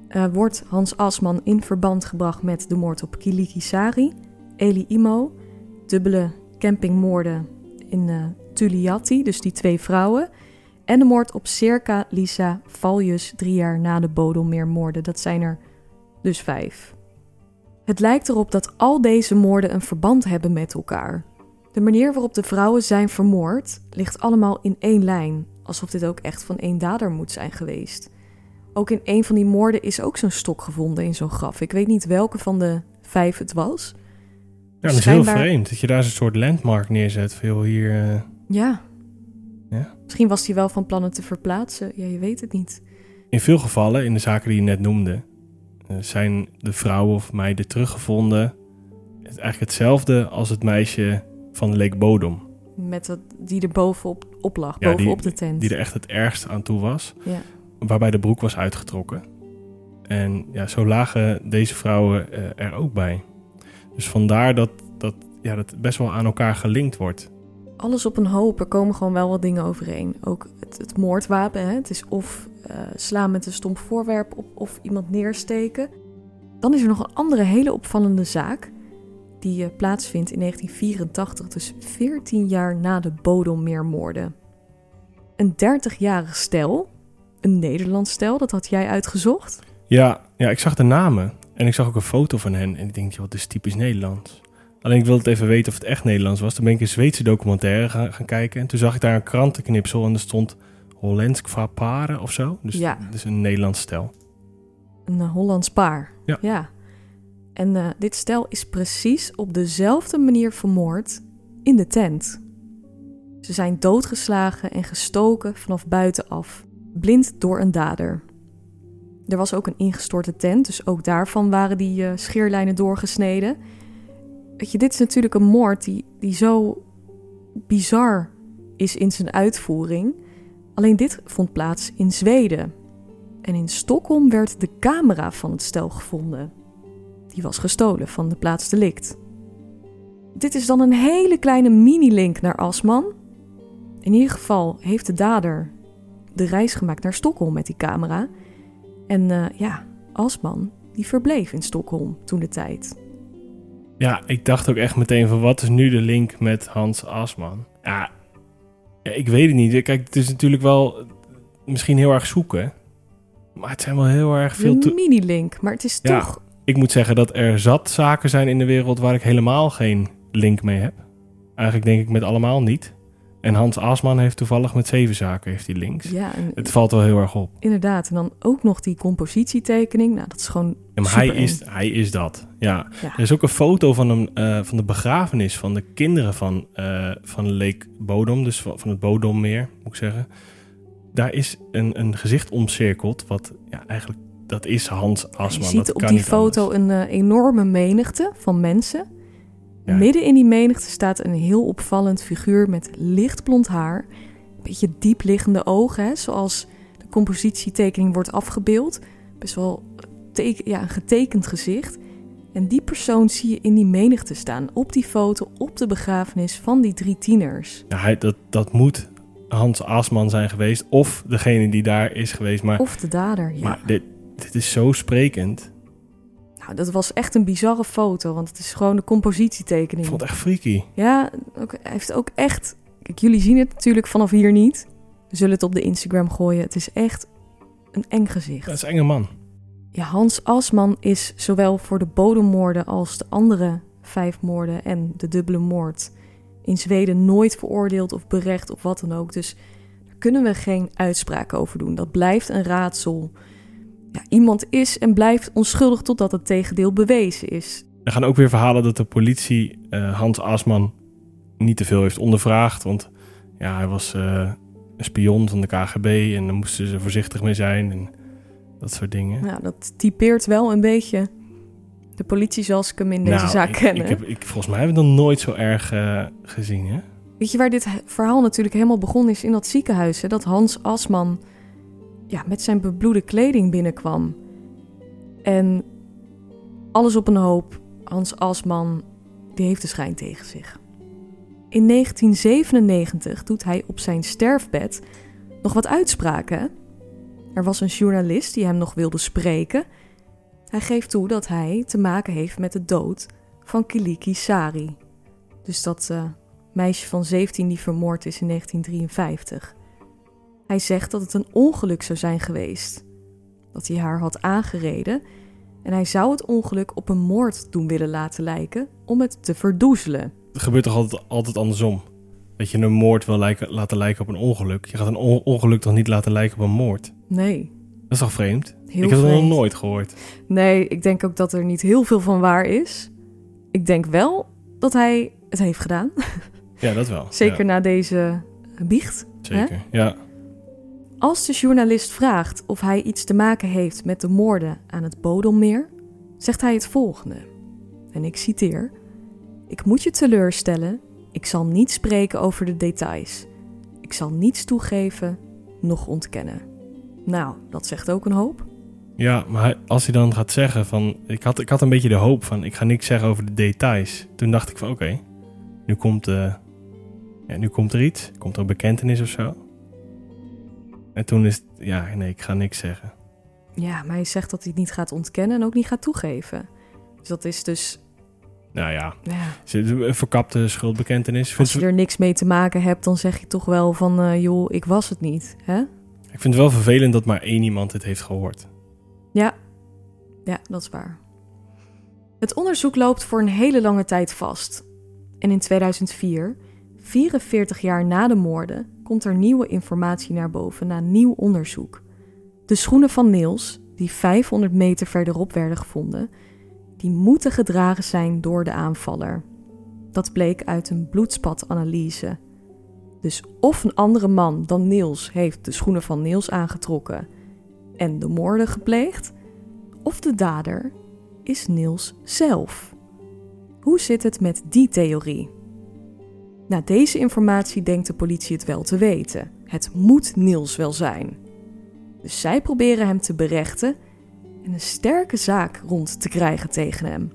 eh, wordt Hans Asman in verband gebracht met de moord op Kiliki Sari, Eli Imo, dubbele campingmoorden in eh Tuliati, dus die twee vrouwen, en de moord op Circa Lisa Valjus drie jaar na de Bodelmeermoorden. Dat zijn er dus vijf. Het lijkt erop dat al deze moorden een verband hebben met elkaar. De manier waarop de vrouwen zijn vermoord ligt allemaal in één lijn, alsof dit ook echt van één dader moet zijn geweest. Ook in een van die moorden is ook zo'n stok gevonden in zo'n graf. Ik weet niet welke van de vijf het was. Ja, dat is heel vreemd dat je daar zo'n soort landmark neerzet. Veel hier. eh, Ja. Ja. Misschien was hij wel van plannen te verplaatsen. Ja, je weet het niet. In veel gevallen, in de zaken die je net noemde, eh, zijn de vrouwen of meiden teruggevonden. Het eigenlijk hetzelfde als het meisje van Lake Bodom. Met dat, die er bovenop op lag, Ja, die- bovenop de tent. Die er echt het ergst aan toe was. Ja. Waarbij de broek was uitgetrokken. En ja, zo lagen deze vrouwen eh, er ook bij. Dus vandaar dat, dat, ja, dat best wel aan elkaar gelinkt wordt. alles op een hoop. Er komen gewoon wel wat dingen overeen. Ook het, het moordwapen. Hè? Het is of uh, slaan met een stomp voorwerp op of iemand neersteken. Dan is er nog een andere hele opvallende zaak. Die uh, plaatsvindt in 1984, dus 14 jaar na de Bodommeermoorden. Een 30-jarig stel, een Nederlands stel, dat had jij uitgezocht? Ja, ja, ik zag de namen en ik zag ook een foto van hen. En ik denk, joh, dit is typisch Nederlands. Alleen ik wilde het even weten of het echt Nederlands was. Toen ben ik een Zweedse documentaire gaan, gaan kijken. En toen zag ik daar een krantenknipsel en er stond Hollandsk Vaparen of zo. Dus Ja. is een Nederlands stel. Een uh, Hollands paar. Ja. En uh, dit stel is precies op dezelfde manier vermoord in de tent. Ze zijn doodgeslagen en gestoken vanaf buitenaf, blind door een dader. Er was ook een ingestorte tent, dus ook daarvan waren die uh, scheerlijnen doorgesneden. Weet je, dit is natuurlijk een moord die, die zo bizar is in zijn uitvoering. Alleen dit vond plaats in Zweden. En in Stockholm werd de camera van het stel gevonden. Die was gestolen van de plaats delict. Dit is dan een hele kleine mini-link naar Asman. In ieder geval heeft de dader de reis gemaakt naar Stockholm met die camera. En uh, ja, Asman, die verbleef in Stockholm toen de tijd. Ja, ik dacht ook echt meteen van wat is nu de link met Hans Asman? Ja, ik weet het niet. Kijk, het is natuurlijk wel misschien heel erg zoeken. Maar het zijn wel heel erg veel... Een mini-link, maar het is ja, toch... Ik moet zeggen dat er zat zaken zijn in de wereld waar ik helemaal geen link mee heb. Eigenlijk denk ik met allemaal niet. En Hans Asman heeft toevallig met zeven zaken heeft hij links. Ja, en Het valt wel heel erg op. inderdaad. En dan ook nog die compositietekening. Nou, dat is gewoon Ja, maar hij is, hij is dat. Ja. Ja. Er is ook een foto van, hem, eh, van de begrafenis van de kinderen van, eh van Lake Bodom. Dus van, van het Bodommeer, moet ik zeggen. Daar is een, een gezicht omcirkeld. Wat ja, eigenlijk, dat is Hans Asman. Je ziet dat op die foto anders. een eh, enorme menigte van mensen. Ja. Midden in die menigte staat een heel opvallend figuur met lichtblond haar. Een beetje diep liggende ogen, hè, zoals de compositietekening wordt afgebeeld. Best wel teken, ja, een getekend gezicht. En die persoon zie je in die menigte staan. Op die foto, op de begrafenis van die drie tieners. Ja, hij, dat, dat moet Hans Asman zijn geweest. Of degene die daar is geweest. Maar, Of de dader, ja. maar dit, dit is zo sprekend. Nou, dat was echt een bizarre foto, want het is gewoon de compositietekening. Ik vond het echt freaky. Ja, ook, hij heeft ook echt... Kijk, jullie zien het natuurlijk vanaf hier niet. We zullen het op de Instagram gooien. Het is echt een eng gezicht. Dat is een enge man. Ja, Hans Asman is zowel voor de bodemmoorden als de andere vijf moorden en de dubbele moord in Zweden nooit veroordeeld of berecht of wat dan ook. Dus daar kunnen we geen uitspraak over doen. Dat blijft een raadsel. Ja, iemand is en blijft onschuldig totdat het tegendeel bewezen is. Er gaan ook weer verhalen dat de politie eh, Hans Asman niet te veel heeft ondervraagd. Want ja, hij was eh, een spion van de KGB en daar moesten ze voorzichtig mee zijn en dat soort dingen. Nou, dat typeert wel een beetje de politie zoals ik hem in deze Nou, zaak ik, ken. Ik heb, ik, volgens mij hebben we dat nooit zo erg eh, gezien, hè? Weet je waar dit verhaal natuurlijk helemaal begonnen is? In dat ziekenhuis. Hè? Dat Hans Asman ja, met zijn bebloede kleding binnenkwam. En alles op een hoop. Hans Asman, die heeft de schijn tegen zich. In 1997 doet hij op zijn sterfbed nog wat uitspraken. Er was een journalist die hem nog wilde spreken. Hij geeft toe dat hij te maken heeft met de dood van Kiliki Sari. Dus dat eh, meisje van 17 die vermoord is in 1953. Hij zegt dat het een ongeluk zou zijn geweest. Dat hij haar had aangereden en hij zou het ongeluk op een moord doen willen laten lijken om het te verdoezelen. Het gebeurt toch altijd, altijd andersom? Dat je een moord wil lijken, laten lijken op een ongeluk. Je gaat een on- ongeluk toch niet laten lijken op een moord? Nee, Dat is toch vreemd? heel ik heb het nog nooit gehoord. Nee, ik denk ook dat er niet heel veel van waar is. Ik denk wel dat hij het heeft gedaan. Ja, dat wel. Zeker Ja, na deze biecht. zeker. Ja. Als de journalist vraagt of hij iets te maken heeft met de moorden aan het Bodommeer, zegt hij het volgende. En ik citeer: Ik moet je teleurstellen, ik zal niet spreken over de details. Ik zal niets toegeven, noch ontkennen. Nou, dat zegt ook een hoop. Ja, maar als hij dan gaat zeggen van... Ik had, ik had een beetje de hoop van... Ik ga niks zeggen over de details. Toen dacht ik van oké. nu komt... eh Ja, nu komt er iets. Komt er een bekentenis of zo. En toen is het, ja, nee, ik ga niks zeggen. Ja, maar hij zegt dat hij het niet gaat ontkennen en ook niet gaat toegeven. Dus dat is dus, Nou ja, ja, een verkapte schuldbekentenis. Als je er niks mee te maken hebt, dan zeg je toch wel van, eh, joh, ik was het niet. Hè? ik vind het wel vervelend dat maar één iemand het heeft gehoord. Ja, ja, dat is waar. Het onderzoek loopt voor een hele lange tijd vast. En in 2004, 44 jaar na de moorden, komt er nieuwe informatie naar boven na nieuw onderzoek. De schoenen van Niels, die 500 meter verderop werden gevonden, die moeten gedragen zijn door de aanvaller. Dat bleek uit een bloedspatanalyse. Dus of een andere man dan Niels heeft de schoenen van Niels aangetrokken en de moorden gepleegd, of de dader is Niels zelf. Hoe zit het met die theorie? Na deze informatie denkt de politie het wel te weten. Het moet Niels wel zijn. Dus zij proberen hem te berechten en een sterke zaak rond te krijgen tegen hem.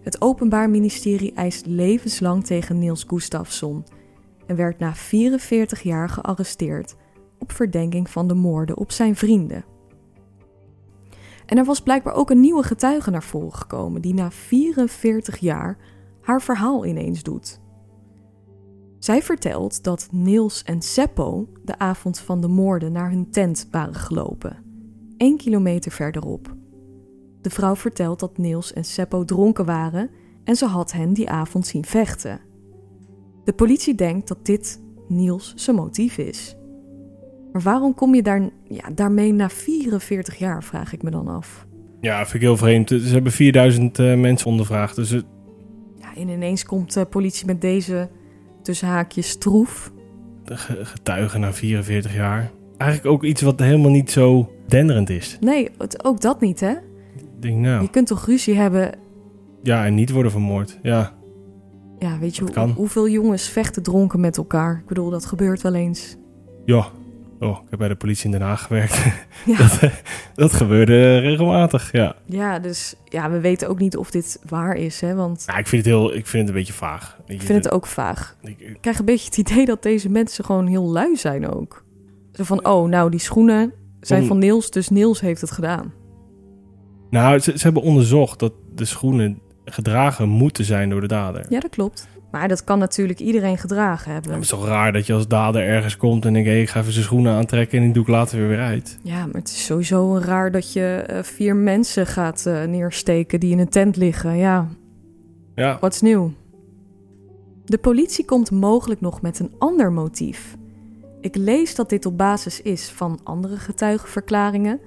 Het Openbaar Ministerie eist levenslang tegen Niels Gustafsson en werd na 44 jaar gearresteerd op verdenking van de moorden op zijn vrienden. En er was blijkbaar ook een nieuwe getuige naar voren gekomen die na 44 jaar haar verhaal ineens doet. Zij vertelt dat Niels en Seppo de avond van de moorden naar hun tent waren gelopen, één kilometer verderop. De vrouw vertelt dat Niels en Seppo dronken waren en ze had hen die avond zien vechten. De politie denkt dat dit Niels zijn motief is. Maar waarom kom je daar, ja, daarmee na 44 jaar, vraag ik me dan af. Ja, vind ik heel vreemd. Ze hebben 4000 eh, mensen ondervraagd. Dus het, Ja, en ineens komt de politie met deze tussen haakjes troef. de ge- getuigen na 44 jaar. Eigenlijk ook iets wat helemaal niet zo denderend is. Nee, het, ook dat niet, hè? Ik denk, nou, Je kunt toch ruzie hebben. ja, en niet worden vermoord. Ja, Ja, weet je, hoe- hoeveel jongens vechten dronken met elkaar? Ik bedoel, dat gebeurt wel eens. ja. Oh, ik heb bij de politie in Den Haag gewerkt. Ja, dat, eh, dat gebeurde regelmatig, ja. ja dus ja, we weten ook niet of dit waar is, hè? Want Nou, ik vind het, heel, ik vind het een beetje vaag. ik vind het ook vaag. Ik, krijg een beetje het idee dat deze mensen gewoon heel lui zijn ook. Zo van, oh, nou, die schoenen zijn van Niels, dus Niels heeft het gedaan. nou, ze, ze hebben onderzocht dat de schoenen gedragen moeten zijn door de dader. Ja, dat klopt. Maar dat kan natuurlijk iedereen gedragen hebben. het is toch raar dat je als dader ergens komt en denkt... Hey, ik ga even zijn schoenen aantrekken en die doe ik later weer weer uit. Ja, maar het is sowieso raar dat je eh, vier mensen gaat eh, neersteken die in een tent liggen. Ja, Ja, wat is nieuw? De politie komt mogelijk nog met een ander motief. Ik lees dat dit op basis is van andere getuigenverklaringen,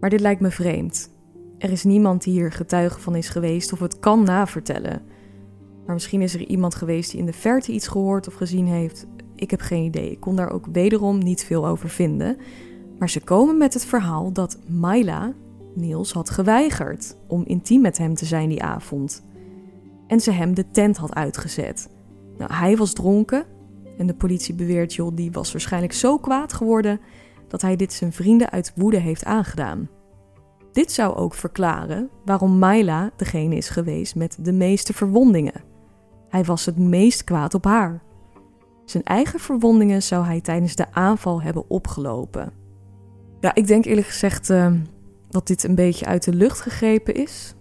maar dit lijkt me vreemd. Er is niemand die hier getuige van is geweest of het kan navertellen. Maar misschien is er iemand geweest die in de verte iets gehoord of gezien heeft. Ik heb geen idee. Ik kon daar ook wederom niet veel over vinden. Maar ze komen met het verhaal dat Myla Niels had geweigerd om intiem met hem te zijn die avond. En ze hem de tent had uitgezet. Nou, hij was dronken en de politie beweert, joh, die was waarschijnlijk zo kwaad geworden dat hij dit zijn vrienden uit woede heeft aangedaan. Dit zou ook verklaren waarom Myla degene is geweest met de meeste verwondingen. Hij was het meest kwaad op haar. Zijn eigen verwondingen zou hij tijdens de aanval hebben opgelopen. Ja, ik denk eerlijk gezegd eh, dat dit een beetje uit de lucht gegrepen is.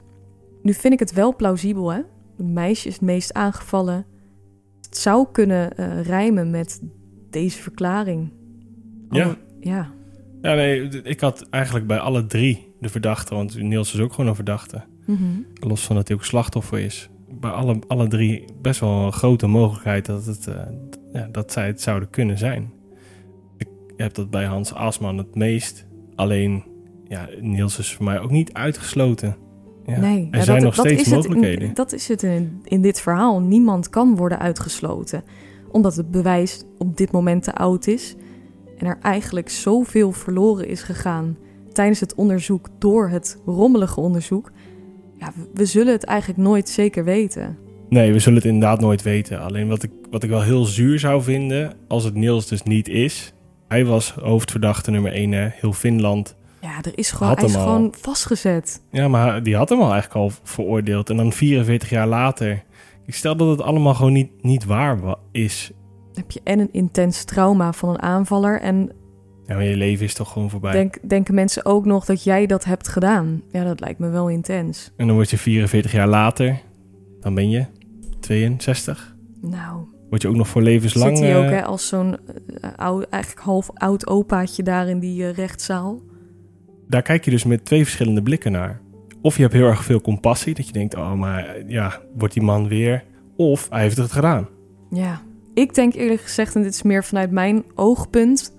Nu vind ik het wel plausibel, hè? Het meisje is het meest aangevallen. Het zou kunnen eh, rijmen met deze verklaring. Ja. Alle- ja. ja nee, ik had eigenlijk bij alle drie de verdachten... want Niels is ook gewoon een verdachte. Mhm. Los van dat hij ook slachtoffer is. Bij alle, alle drie best wel een grote mogelijkheid dat, het, eh, ja, dat zij het zouden kunnen zijn. Ik heb dat bij Hans Asman het meest. Alleen, ja, Niels is voor mij ook niet uitgesloten. Ja, Nee, er ja, zijn dat, nog dat steeds is het in- mogelijkheden. dat is het in, in dit verhaal. Niemand kan worden uitgesloten. Omdat het bewijs op dit moment te oud is. En er eigenlijk zoveel verloren is gegaan tijdens het onderzoek door het rommelige onderzoek. Ja, we, zullen het eigenlijk nooit zeker weten. Nee, we zullen het inderdaad nooit weten. Alleen wat ik, wat ik wel heel zuur zou vinden, als het Niels dus niet is. Hij was hoofdverdachte nummer 1, heel Finland. Ja, er is gewoon, hij is al. gewoon vastgezet. Ja, maar die had hem al eigenlijk al veroordeeld. En dan 44 jaar later Ik stel dat het allemaal gewoon niet, niet waar wa- is. Dan heb je en een intens trauma van een aanvaller. En Ja, maar je leven is toch gewoon voorbij. denk, denken mensen ook nog dat jij dat hebt gedaan. Ja, dat lijkt me wel intens. En dan word je 44 jaar later, dan ben je 62. Nou, Word je ook nog voor levenslang... zit hij ook eh, hè, als zo'n eh, oud, eigenlijk half oud opaatje daar in die eh, rechtszaal. daar kijk je dus met twee verschillende blikken naar. Of je hebt heel erg veel compassie, dat je denkt, oh, maar ja, wordt die man weer? Of hij heeft het gedaan. Ja, ik denk eerlijk gezegd, en dit is meer vanuit mijn oogpunt,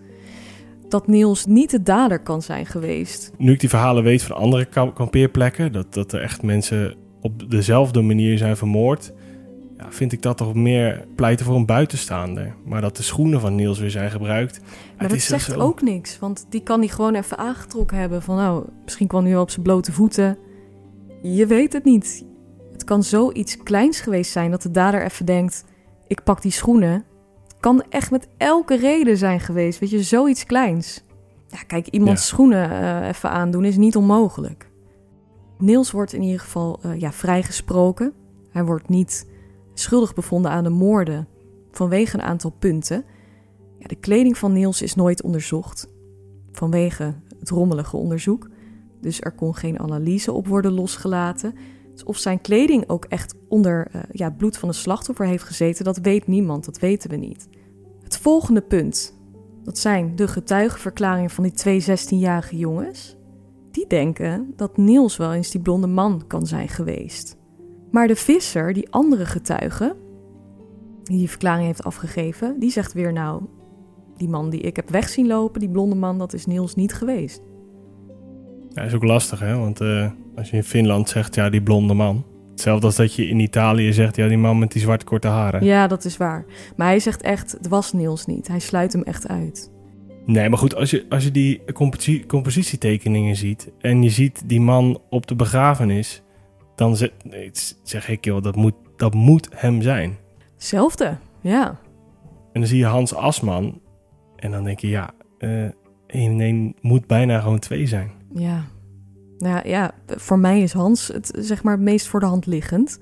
dat Niels niet de dader kan zijn geweest. Nu ik die verhalen weet van andere ka- kampeerplekken, dat, dat er echt mensen op dezelfde manier zijn vermoord, ja, vind ik dat toch meer pleiten voor een buitenstaander. Maar dat de schoenen van Niels weer zijn gebruikt. Maar het dat zegt zo. ook niks, want die kan hij gewoon even aangetrokken hebben. Van nou, misschien kwam hij wel op zijn blote voeten. Je weet het niet. Het kan zoiets kleins geweest zijn dat de dader even denkt: ik pak die schoenen. Het kan echt met elke reden zijn geweest, weet je, zoiets kleins. Ja, kijk, iemands Ja. schoenen eh, even aandoen is niet onmogelijk. Niels wordt in ieder geval eh, ja, vrijgesproken. Hij wordt niet schuldig bevonden aan de moorden vanwege een aantal punten. Ja, de kleding van Niels is nooit onderzocht vanwege het rommelige onderzoek. Dus er kon geen analyse op worden losgelaten. Of zijn kleding ook echt onder eh, ja, het bloed van de slachtoffer heeft gezeten, dat weet niemand, dat weten we niet. Het volgende punt, dat zijn de getuigenverklaringen van die twee 16-jarige jongens. Die denken dat Niels wel eens die blonde man kan zijn geweest. Maar de visser, die andere getuige, die die verklaring heeft afgegeven, die zegt weer nou, die man die ik heb weg zien lopen, die blonde man, dat is Niels niet geweest. Ja, is ook lastig, hè? Want eh, als je in Finland zegt, ja, die blonde man. Hetzelfde als dat je in Italië zegt, ja, die man met die zwarte korte haren. Ja, dat is waar. Maar hij zegt echt, het was Niels niet. Hij sluit hem echt uit. Nee, maar goed, als je, als je die composi- compositietekeningen ziet en je ziet die man op de begrafenis, dan zeg, nee, zeg ik, joh, dat moet, dat moet hem zijn. Hetzelfde, ja. En dan zie je Hans Asman en dan denk je, ja, eh 1 en 1 moet bijna gewoon 2 zijn. Ja. Nou ja, voor mij is Hans het zeg maar het meest voor de hand liggend.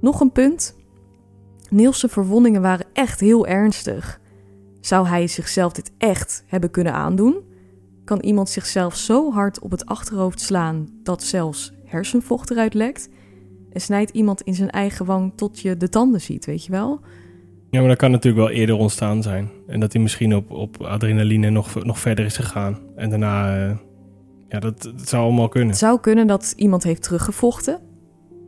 Nog een punt. Niels' verwondingen waren echt heel ernstig. Zou hij zichzelf dit echt hebben kunnen aandoen? Kan iemand zichzelf zo hard op het achterhoofd slaan dat zelfs hersenvocht eruit lekt? En snijdt iemand in zijn eigen wang tot je de tanden ziet, weet je wel? Ja, maar dat kan natuurlijk wel eerder ontstaan zijn. En dat hij misschien op, op adrenaline nog, nog verder is gegaan. En daarna, eh, ja, dat, zou allemaal kunnen. Het zou kunnen dat iemand heeft teruggevochten.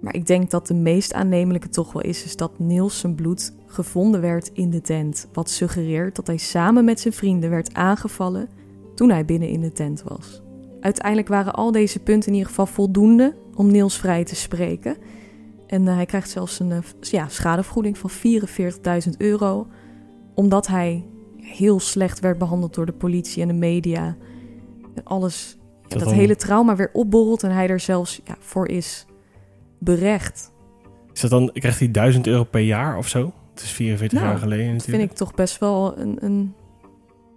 Maar ik denk dat de meest aannemelijke toch wel is, is dat Niels zijn bloed gevonden werd in de tent. Wat suggereert dat hij samen met zijn vrienden werd aangevallen toen hij binnen in de tent was. Uiteindelijk waren al deze punten in ieder geval voldoende om Niels vrij te spreken. En eh, hij krijgt zelfs een eh, ja, schadevergoeding van 44.000 euro. Omdat hij heel slecht werd behandeld door de politie en de media. En alles Dat dan- hele trauma weer opborrelt en hij er zelfs ja, voor is berecht. Is dat dan, krijgt hij 1000 euro per jaar of zo? Het is 44 Nou, jaar geleden Dat natuurlijk. vind ik toch best wel een. een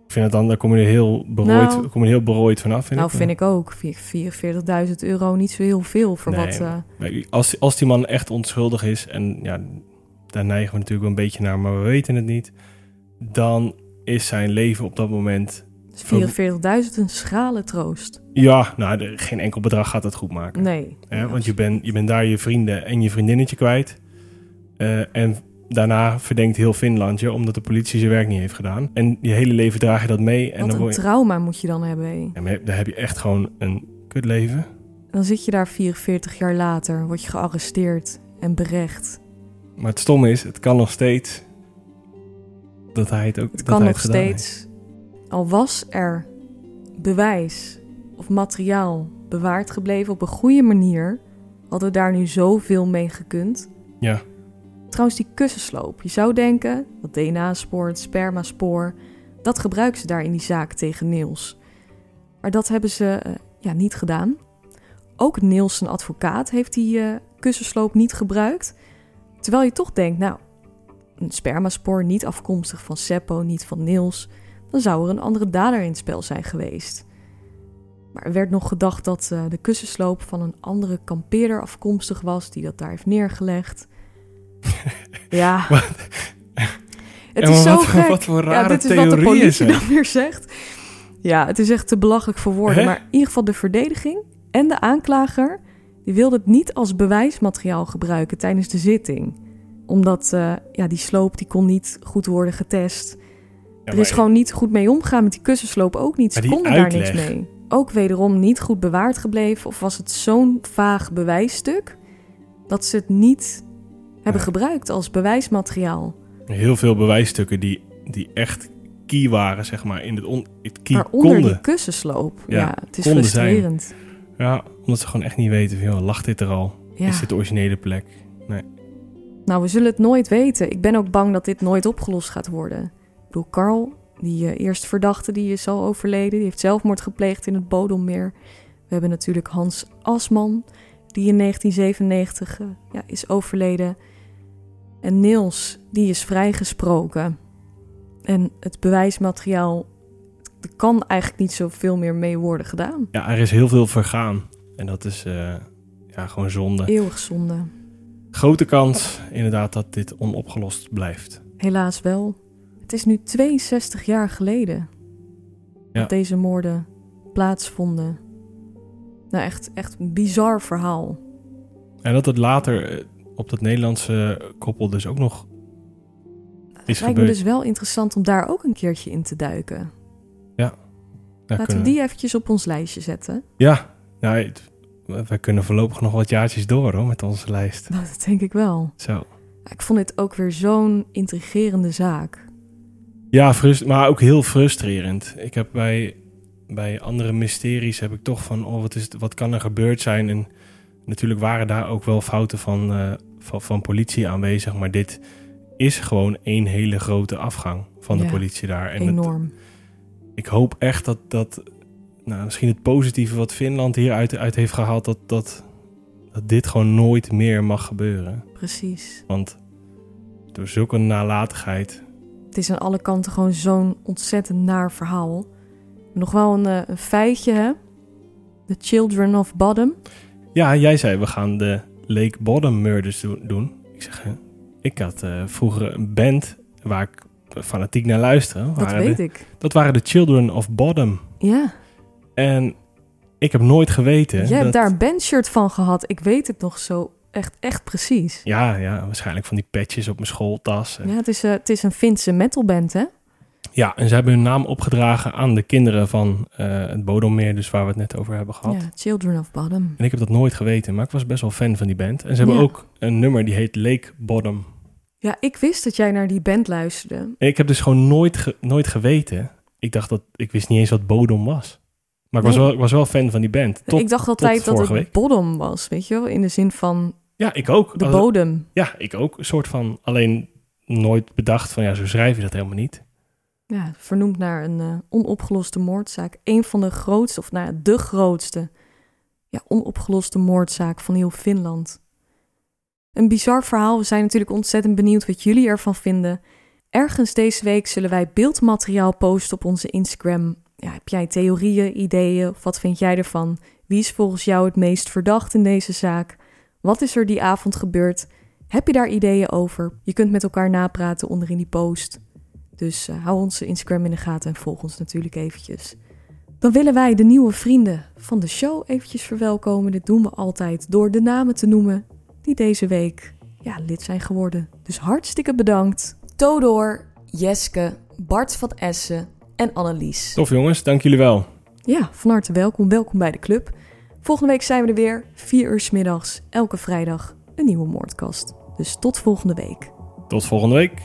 Ik vind het dan, daar kom je heel berooid, Nou. kom je heel berooid vanaf. Vind nou, ik. vind ik ook. Vind ik 44.000 euro niet zo heel veel voor Nee, wat. Nee, Als, als die man echt onschuldig is, en ja, daar neigen we natuurlijk wel een beetje naar, maar we weten het niet. Dan is zijn leven op dat moment. Is 44.000 een schrale troost. Ja, nou, de- geen enkel bedrag gaat het goed maken. Nee. Hè, want je bent je bent daar je vrienden en je vriendinnetje kwijt. Eh, en daarna verdenkt heel Finland je, omdat de politie zijn werk niet heeft gedaan. En je hele leven draag je dat mee. En Wat dan, een je, trauma moet je dan hebben. hé. ja, maar dan heb je echt gewoon een kutleven. Dan zit je daar 44 jaar later, word je gearresteerd en berecht. Maar het stomme is, het kan nog steeds dat hij het ook Het dat kan hij nog het gedaan heeft. Al was er bewijs of materiaal bewaard gebleven op een goede manier, hadden we daar nu zoveel mee gekund. Ja. Trouwens, die kussensloop. Je zou denken, dat DNA-spoor, het spermaspoor, dat gebruiken ze daar in die zaak tegen Niels. Maar dat hebben ze eh, ja, niet gedaan. Ook Niels, zijn advocaat, heeft die eh, kussensloop niet gebruikt. Terwijl je toch denkt, nou, een spermaspoor niet afkomstig van Seppo, niet van Niels, dan zou er een andere dader in het spel zijn geweest. Maar er werd nog gedacht dat eh, de kussensloop van een andere kampeerder afkomstig was, die dat daar heeft neergelegd. Ja. Het is zo wat, gek. wat voor ja, dit is wat de politie dan weer zegt. Ja, het is echt te belachelijk voor woorden. Hè? Maar in ieder geval de verdediging en de aanklager... die wilden het niet als bewijsmateriaal gebruiken tijdens de zitting. Omdat eh, ja, die sloop die kon niet goed worden getest. Er is gewoon niet goed mee omgegaan met die kussensloop ook niet. Ze konden daar niks mee. Ook wederom niet goed bewaard gebleven. Of was het zo'n vaag bewijsstuk... dat ze het niet hebben gebruikt als bewijsmateriaal. Heel veel bewijsstukken die, die echt key waren, zeg maar, in het, on, het key Waaronder konden. die kussensloop. Ja, Ja, het is konden zijn. frustrerend. Ja, omdat ze gewoon echt niet weten joh, lag dit er al? Ja. Is dit de originele plek? Nou, we zullen het nooit weten. Ik ben ook bang dat dit nooit opgelost gaat worden. Ik bedoel, Carl, die eh, eerste verdachte, die is al overleden. Die heeft zelfmoord gepleegd in het Bodommeer. We hebben natuurlijk Hans Asman, die in 1997 eh, ja, is overleden. En Niels, die is vrijgesproken. En het bewijsmateriaal, er kan eigenlijk niet zoveel meer mee worden gedaan. Ja, er is heel veel vergaan. En dat is eh, ja, gewoon zonde. Eeuwig zonde. Grote kans, inderdaad, dat dit onopgelost blijft. Helaas wel. Het is nu 62 jaar geleden Ja. dat deze moorden plaatsvonden. Nou, echt, echt een bizar verhaal. En dat het later eh, op dat Nederlandse koppel dus ook nog Het lijkt me dus wel interessant om daar ook een keertje in te duiken. Ja, Laten we die eventjes op ons lijstje zetten. Ja, nou, wij kunnen voorlopig nog wat jaartjes door hoor, met onze lijst. Dat denk ik wel. Zo. Ik vond dit ook weer zo'n intrigerende zaak. Ja, frust- maar ook heel frustrerend. Ik heb bij, bij andere mysteries heb ik toch van, oh, wat, is, het- wat kan er gebeurd zijn? En natuurlijk waren daar ook wel fouten van, eh, van, van politie aanwezig, maar dit is gewoon één hele grote afgang van de politie daar. En het- Enorm. ik hoop echt dat, dat nou, misschien het positieve wat Finland hieruit uit heeft gehaald, dat, dat, dat dit gewoon nooit meer mag gebeuren. Precies. Want door zulke nalatigheid. Het is aan alle kanten gewoon zo'n ontzettend naar verhaal. Nog wel een, eh, een feitje, hè? The Children of Bodom. Ja, jij zei we gaan de Lake Bottom Murders do- doen. Ik zeg, ik had eh, vroeger een band waar ik fanatiek naar luisterde. Dat weet de- ik. Dat waren de Children of Bottom. Ja, En ik heb nooit geweten. jij hebt dat- daar een bandshirt van gehad. Ik weet het nog zo echt, echt precies. Ja, ja, waarschijnlijk van die patches op mijn schooltas. En- Ja, het is, eh, het is een Finse metalband, hè? Ja, en ze hebben hun naam opgedragen aan de kinderen van eh, het Bodommeer, dus waar we het net over hebben gehad. Ja, Children of Bottom. En ik heb dat nooit geweten, maar ik was best wel fan van die band. En ze hebben Ja. ook een nummer die heet Lake Bottom. Ja, ik wist dat jij naar die band luisterde. En ik heb dus gewoon nooit, ge- nooit geweten. Ik dacht dat, ik wist niet eens wat Bodom was. Maar ik was, wel, ik was wel fan van die band. Tot, ik dacht altijd dat het week. bottom was, weet je wel? In de zin van ja, ik ook. de bodem. Ja, ik ook. Een soort van, alleen nooit bedacht van, ja, zo schrijf je dat helemaal niet. Ja, vernoemd naar een eh, onopgeloste moordzaak. Een van de grootste, of nou ja, de grootste, ja, onopgeloste moordzaak van heel Finland. Een bizar verhaal. We zijn natuurlijk ontzettend benieuwd wat jullie ervan vinden. Ergens deze week zullen wij beeldmateriaal posten op onze Instagram. Ja, heb jij theorieën, ideeën? Of wat vind jij ervan? Wie is volgens jou het meest verdacht in deze zaak? Wat is er die avond gebeurd? Heb je daar ideeën over? Je kunt met elkaar napraten onderin die post. Dus eh, hou onze Instagram in de gaten en volg ons natuurlijk eventjes. Dan willen wij de nieuwe vrienden van de show eventjes verwelkomen. Dit doen we altijd door de namen te noemen die deze week ja, lid zijn geworden. Dus hartstikke bedankt. Todor, Jeske, Bart van Essen en Annelies. Tof jongens, dank jullie wel. Ja, van harte welkom. Welkom bij de club. Volgende week zijn we er weer. 4 uur 's middags, elke vrijdag, een nieuwe moordkast. Dus tot volgende week. Tot volgende week.